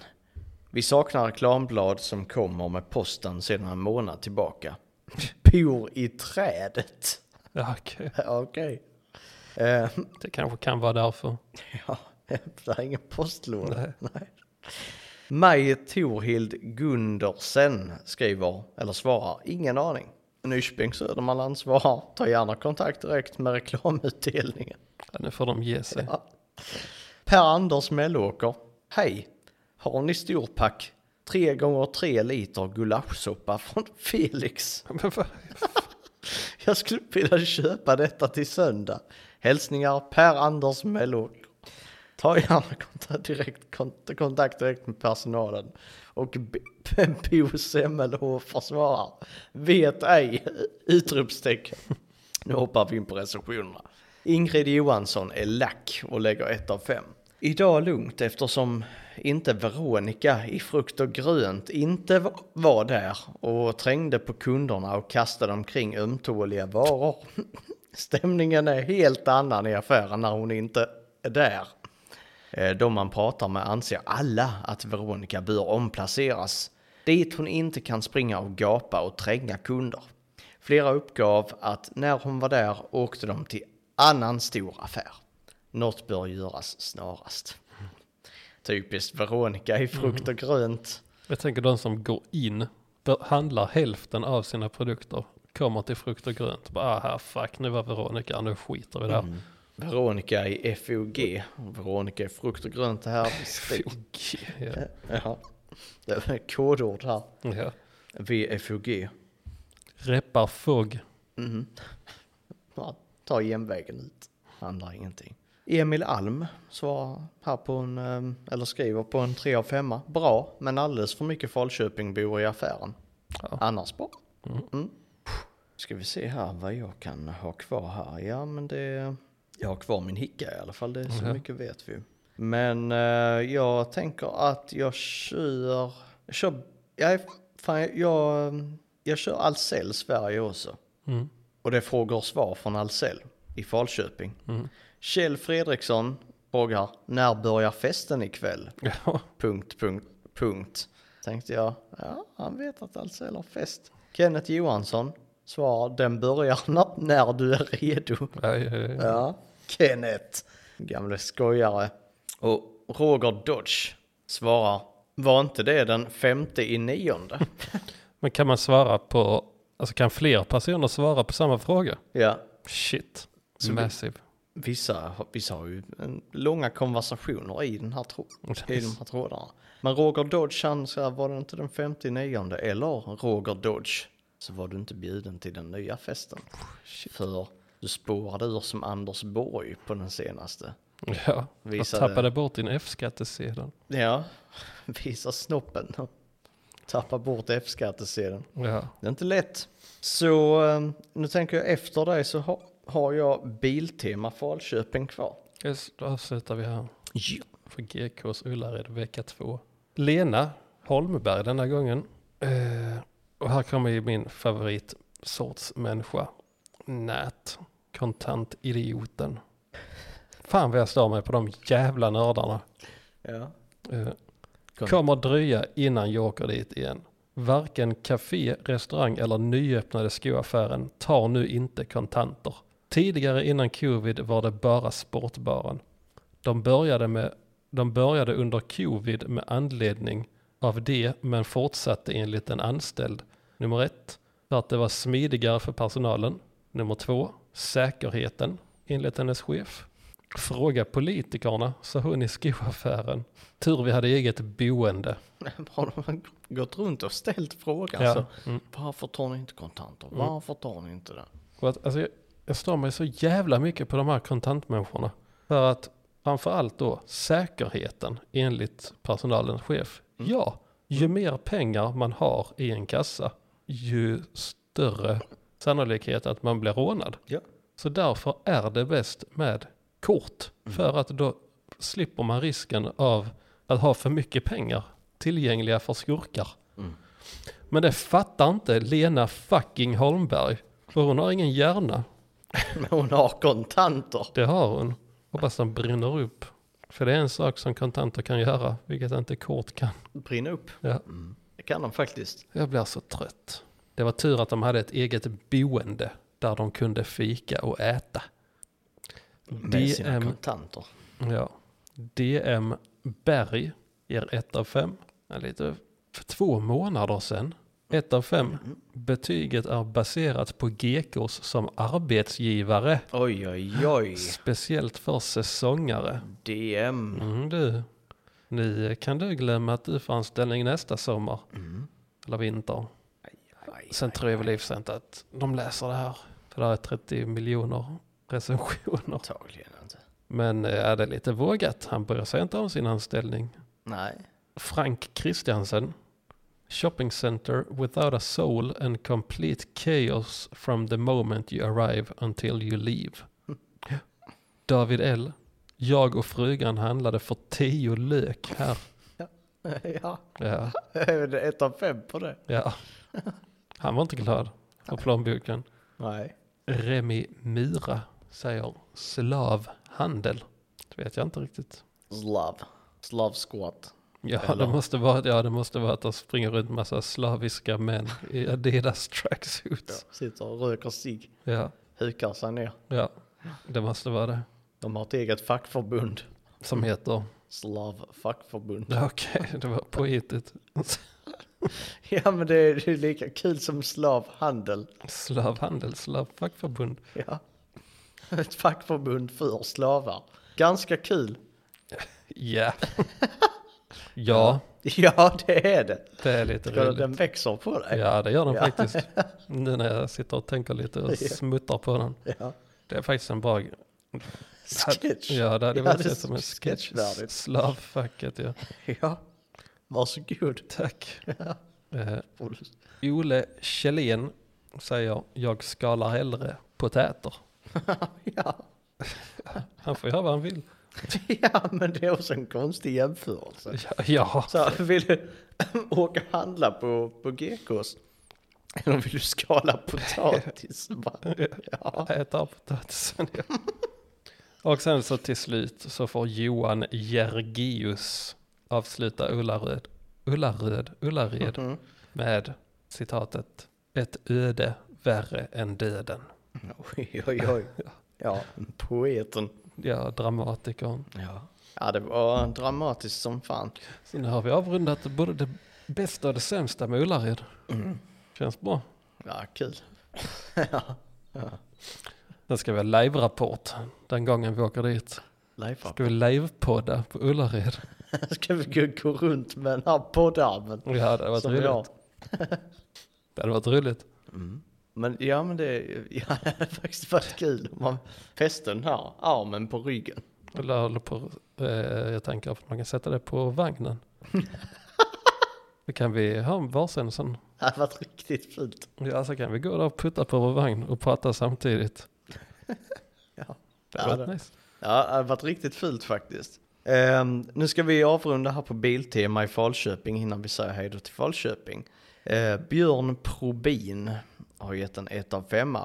Vi saknar reklamblad som kommer med posten sedan en månad tillbaka. Bor i trädet. Okej. Ja, Okej. Eh, Det kanske kan vara därför. ja, det är ingen postlåda. Nej. Nej. Maj Torhild Gundersen skriver, eller svarar, ingen aning. Nyköping Södermanland svarar, ta gärna kontakt direkt med reklamutdelningen. Ja, nu får de ge sig. Ja. Per-Anders Mellåker, hej. Har ni storpack? Tre gånger tre liter gulaschsoppa från Felix. Jag skulle vilja köpa detta till söndag. Hälsningar Per-Anders Mellåker. Ta gärna kontakt direkt, kont- kontakt direkt med personalen. Och Bo Semmelhofer svarar. Vet ej! Utropstecken. Nu hoppar vi in på recensionerna. Ingrid Johansson är lack och lägger ett av fem. Idag lugnt eftersom inte Veronica i frukt och grönt inte var där och trängde på kunderna och kastade omkring ömtåliga varor. Stämningen är helt annan i affären när hon inte är där. Eh, de man pratar med anser alla att Veronica bör omplaceras dit hon inte kan springa och gapa och tränga kunder. Flera uppgav att när hon var där åkte de till annan stor affär. Något bör göras snarast. Typiskt Veronica i frukt och grönt. Jag tänker de som går in, handlar hälften av sina produkter, kommer till frukt och grönt. Bara, ah, här, fuck, nu var Veronica, nu skiter vi där. Mm. Veronica i FOG. Veronica i frukt och grönt här. FOG, ja. Ja, det är kodord här. ja. VFOG. Reppar FOG. Ja, ta genvägen ut. Handlar ingenting. Emil Alm svarar här på en, ehm, eller skriver på en 3 av 5. Bra, men alldeles för mycket Falköpingbor i affären. Ja. Annars bra. Mm. Ska vi se här vad jag kan ha kvar här. Ja, men det... Jag har kvar min hicka i alla fall, det är så Mhm. mycket vet vi. Men eh, jag tänker att jag kör... Jag kör... Jag, fan, jag, jag kör Ahlsell Sverige också. Mm. Och det är frågor och svar från Ahlsell i Falköping. Mm. Kjell Fredriksson frågar, när börjar festen ikväll? Ja, Punkt, punkt, punkt. Tänkte jag, ja, han vet att Ahlsell har fest. Kenneth Johansson svarar, den börjar när, du är redo. ja, ja, ja. Ja, Kenneth, gamle skojare. Och Roger Dodge svarar, var inte det den femte i nionde? Men kan man svara på, alltså kan fler personer svara på samma fråga? ja, Shit, Så massive. Vissa, vissa har ju en, långa konversationer i, den här tro, i de här trådarna. Men Roger Dodge, han sa, var det inte den 59 eller Roger Dodge, så var du inte bjuden till den nya festen. För du spårade ur som Anders Borg på den senaste. Ja, jag Visade- tappade bort din F-skattesedel. Ja, visa snoppen. Tappa bort F-skattesedeln. Ja. Det är inte lätt. Så eh, nu tänker jag efter dig så ha, har jag Biltema Falköping kvar. Yes, då avslutar vi här. Ja. för GKs Ullared vecka två. Lena Holmberg denna gången. Eh, och här kommer ju min favoritsorts människa. Nät. Kontantidioten. Fan vad jag stör mig på de jävla nördarna. ja. Eh, Kom. kommer dröja innan jag åker dit igen. Varken café, restaurang eller nyöppnade skoaffären tar nu inte kontanter. Tidigare innan covid var det bara sportbaren. De började, med, de började under covid med anledning av det men fortsatte enligt en anställd. Nummer ett, för att det var smidigare för personalen. Nummer två, säkerheten enligt hennes chef. Fråga politikerna, sa hon i skoaffären. Tur vi hade eget boende. Har de gått runt och ställt frågan Ja. så? Mm. Varför tar ni inte kontanter? Mm. Varför tar ni inte det? Alltså, jag, står mig så jävla mycket på de här kontantmänniskorna. För att framförallt då säkerheten enligt personalens chef. Mm. Ja, ju mer pengar man har i en kassa, ju större sannolikhet att man blir rånad. Ja. Så därför är det bäst med kort. Mm. För att då slipper man risken av att ha för mycket pengar tillgängliga för skurkar. Mm. Men det fattar inte Lena fucking Holmberg. För hon har ingen hjärna. Men hon har kontanter. Det har hon. Hoppas den brinner upp. För det är en sak som kontanter kan göra, vilket inte kort kan. Brinna upp. Ja. Mm. Det kan de faktiskt. Jag blir så trött. Det var tur att de hade ett eget boende där de kunde fika och äta. Med sina DM, kontanter. ja. DM Berg ger 1 av 5. Lite för två månader sedan. 1 av 5. Betyget är baserat på GKs som arbetsgivare. Oj, oj, oj. Speciellt för säsongare. DM. Mm, du. Nu kan du glömma att du får anställning nästa sommar. Mm. Eller vinter. Aj, aj, Sen tror jag väl i och för sig inte att de läser det här. För det är 30 miljoner recensioner. Antagligen inte. Men eh, är det lite vågat? Han bryr sig inte om sin anställning. Nej. Frank Christiansen. Shopping center without a soul and complete chaos from the moment you arrive until you leave. David L. Jag och frugan handlade för tio lök här. ja, Ja, ett av fem på det? ja. Han var inte glad för plånboken. Nej. Remi Myra säger slavhandel. Det vet jag inte riktigt. Slav. Slav squat. Ja, Eller- det måste vara, ja, det måste vara att det springer runt massa slaviska män i Adidas tracksuits. Sitter och röker cigg. Ja, Hukar sig ner. ja, det måste vara det. De har ett eget fackförbund. Som heter, Slav fackförbund. ja, okej, det var påhittigt. Ja men det är, det är lika kul som slavhandel. Slavhandel, slavfackförbund. Ja. Ett fackförbund för slavar. Ganska kul. Ja. ja, Ja det är det. det är lite Ska roligt. den växer på dig? Ja, det gör den Ja. faktiskt. Nu när jag sitter och tänker lite och Ja. smuttar på den. Ja. Det är faktiskt en bra... Sketch. Ja, det hade Ja, varit det som en sketch. Slavfacket, ja. Ja. Varsågod. Tack. Eh, Får du- Ole Kjellén säger, jag skalar hellre potäter. ja. Han får göra vad han vill. ja men det är också en konstig jämförelse. Ja, ja. Så vill du åka och handla på, på GKs? Eller vill du skala potatis? Ja. äta potatisen. Ja. Och sen så till slut så får Johan Gergius avsluta Ullaröd, Ullaröd, Ullared Mm. med citatet Ett öde värre än döden. Oj, oj, oj. Ja, poeten. Ja, dramatikern. Ja. ja, det var dramatiskt som fan. Så nu har vi avrundat både det bästa och det sämsta med Ullared. Mm. Känns bra. Ja, kul. ja. ja. Sen ska vi ha live-rapport den gången vi åker dit. Live Ska vi live-podda på Ullared? Ska vi gå, gå runt med den här poddarmen? Ja, det hade varit roligt. Det hade varit roligt. Mm. Men ja, men det, ja, det hade faktiskt varit kul om man fäste den här armen på ryggen. Eller håller på, eh, jag tänker att man kan sätta det på vagnen. Då kan vi ha varsin sån. Det hade varit riktigt fult. Ja, så kan vi gå där och putta på vår vagn och prata samtidigt. Ja. Det Ja, hade varit nice. Ja, det hade varit riktigt fult faktiskt. Ehm, nu ska vi avrunda här på Biltema i Falköping innan vi säger hej då till Falköping. Eh, Björn Probin har gett en 1 av 5.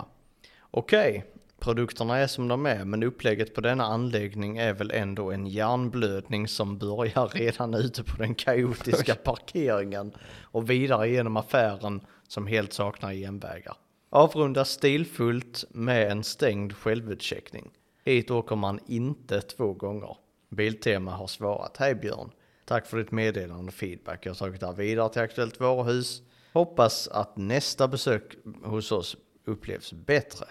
Okej, produkterna är som de är, men upplägget på denna anläggning är väl ändå en hjärnblödning som börjar redan ute på den kaotiska parkeringen och vidare genom affären som helt saknar genvägar. Avrunda stilfullt med en stängd självutcheckning. Hit åker man inte två gånger. Biltema har svarat. Hej Björn. Tack för ditt meddelande och feedback. Jag har tagit det här vidare till Aktuellt Varuhus. Hoppas att nästa besök hos oss upplevs bättre.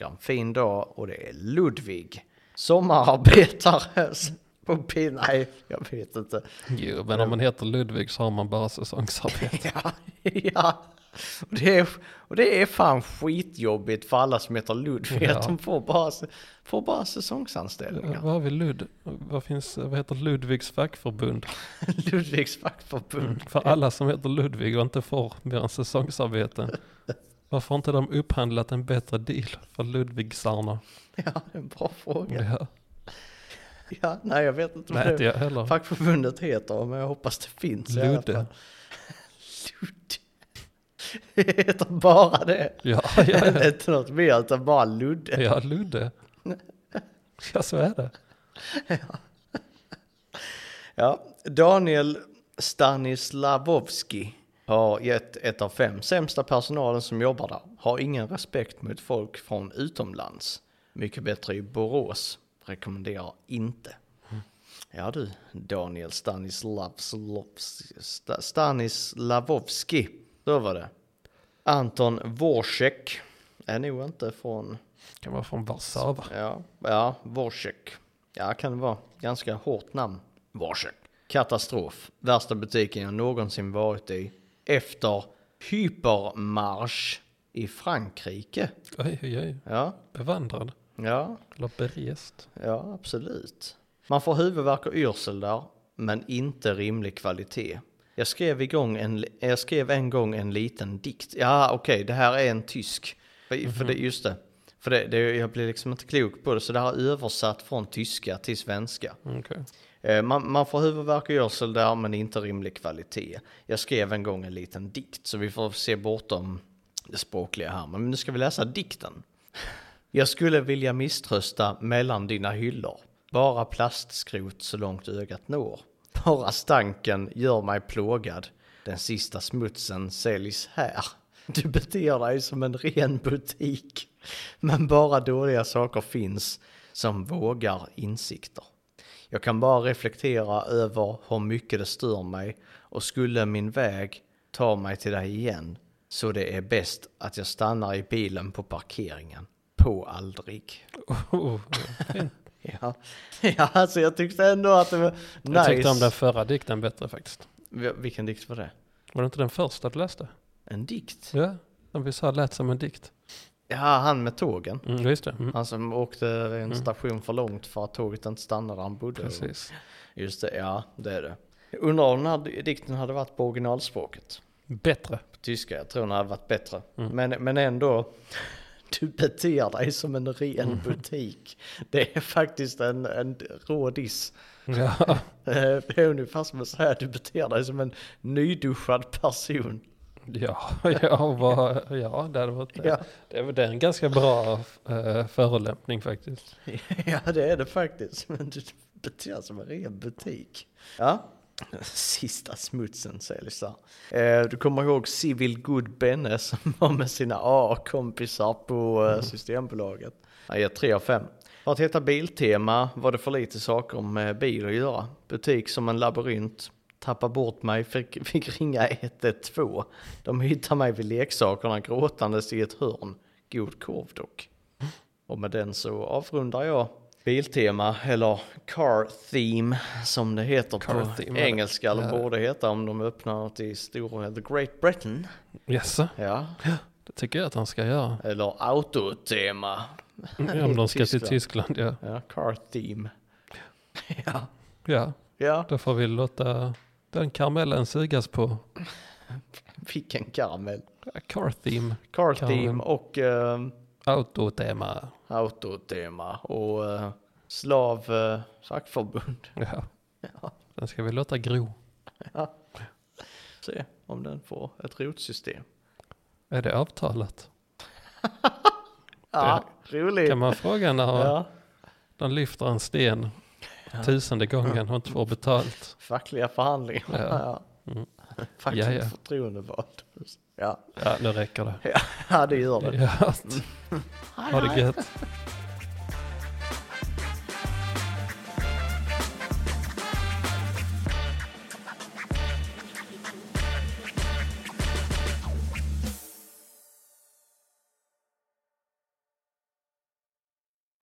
Ha en fin dag och det är Ludvig. Sommararbetare på pin... Nej, jag vet inte. Jo, men om man heter Ludvig så har man bara säsongsarbete. Ja, ja. Och det, är, och det är fan skitjobbigt för alla som heter Ludvig Ja. att de får bara, får bara säsongsanställningar. Vad har vi Lud? Vad finns, vad heter Ludvigs fackförbund? Ludvigs fackförbund. För alla som heter Ludvig och inte får mer än säsongsarbeten. Varför har inte de upphandlat en bättre deal för Ludvigsarna? Ja, det är en bra fråga. Ja, Ja, nej, jag vet inte vad nej inte det heller. fackförbundet heter, men jag hoppas det finns i alla Ludde. fall. Ludde. Det heter bara det. Ja, ja, ja. inte något mer utan bara Ludde. ja, Ludde. Ja, så är det. Ja, Daniel Stanislavovski har gett ett av fem. Sämsta personalen som jobbar där. Har ingen respekt mot folk från utomlands. Mycket bättre i Borås. Rekommenderar inte. Ja du, Daniel Stanislavslovski. Sta- Stanislavovski. Så var det. Anton Worsek är nog inte från Kan vara från Warszawa. Ja, ja, Worsek. Ja, kan det vara. Ganska hårt namn. Worsek. Katastrof. Värsta butiken jag någonsin varit i. Efter hypermarsch i Frankrike. Oj, oj, oj. Ja, Bevandrad. ja, Eller berest. ja, absolut. Man får huvudvärk och yrsel där, men inte rimlig kvalitet. Jag skrev, igång en, jag skrev en gång en liten dikt. Ja, okej, det här är en tysk. För, för det, just det. För det, det, jag blir liksom inte klok på det, så det har översatt från tyska till svenska. Okej. Eh, Man, man får huvudvärk och görsel där, men inte rimlig kvalitet. Jag skrev en gång en liten dikt, så vi får se bortom det språkliga här. Men nu ska vi läsa dikten. Jag skulle vilja misströsta mellan dina hyllor. Bara plastskrot så långt ögat når. Bara stanken gör mig plågad. Den sista smutsen säljs här. Du beter dig som en ren butik. Men bara dåliga saker finns som vågar insikter. Jag kan bara reflektera över hur mycket det stör mig och skulle min väg ta mig till dig igen så det är bäst att jag stannar i bilen på parkeringen. På aldrig. Oh, oh, oh. fint. Ja, ja alltså jag tyckte ändå att det var nice. Jag tyckte om den förra dikten bättre faktiskt. Vi- Vilken dikt var det? Var det inte den första du läste? En dikt? Ja, som vi sa lät som en dikt. Ja, han med tågen. Mm, visst det. Mm. Han som åkte en station för långt för att tåget inte stannade där han bodde. Precis. Just det, ja det är det. Jag undrar om den här dikten hade varit på originalspråket. Bättre. På tyska, jag tror den hade varit bättre. Mm. Men, men ändå, du beter dig som en ren Mm. butik. Det är faktiskt en, en rå diss. Ja, Eh, Det är ungefär som att säga att du beter dig som en nyduschad person. ja, ja, vad, ja det hade varit Ja. det. det är en ganska bra äh, förolämpning faktiskt. Ja, det är det faktiskt. Men du beter dig som en ren butik. Ja. Sista smutsen säljs där. Eh, du kommer ihåg Civil Good Benne som var med sina A-kompisar på eh, Systembolaget. Han ger 3 av 5. För att heta Biltema var det för lite saker med bil att göra. Butik som en labyrint. Tappa bort mig, fick, fick ringa 112. De hittade mig vid leksakerna gråtandes i ett hörn. God korv dock. Och med den så avrundar jag Biltema, eller Car Theme som det heter Car på Theme, engelska, eller ja. borde heta om de öppnar något i stora, The Great Britain. Yes, Ja, det tycker jag att han ska göra. eller Autotema. Om de ska till Tyskland. Tyskland, ja. Ja, Car Theme. Ja, Ja, ja, då får vi låta Den karamellen sugas på. Vilken karamell. Car theme, Car. Team och eh, autotema. Autotema och eh, Slav fackförbund. Ja. Ja. Den ska vi låta gro. Se om den får ett rotsystem. Är det avtalat? Ja, roligt. Kan man fråga när Ja, de lyfter en sten tusende gången och inte får betalt? fackliga förhandlingar. Ja. Ja. Mm. Fackligt Ja, ja. förtroendevald. Ja. Ja, nu räcker det. ja, det gör det. Ja. Ha det gött.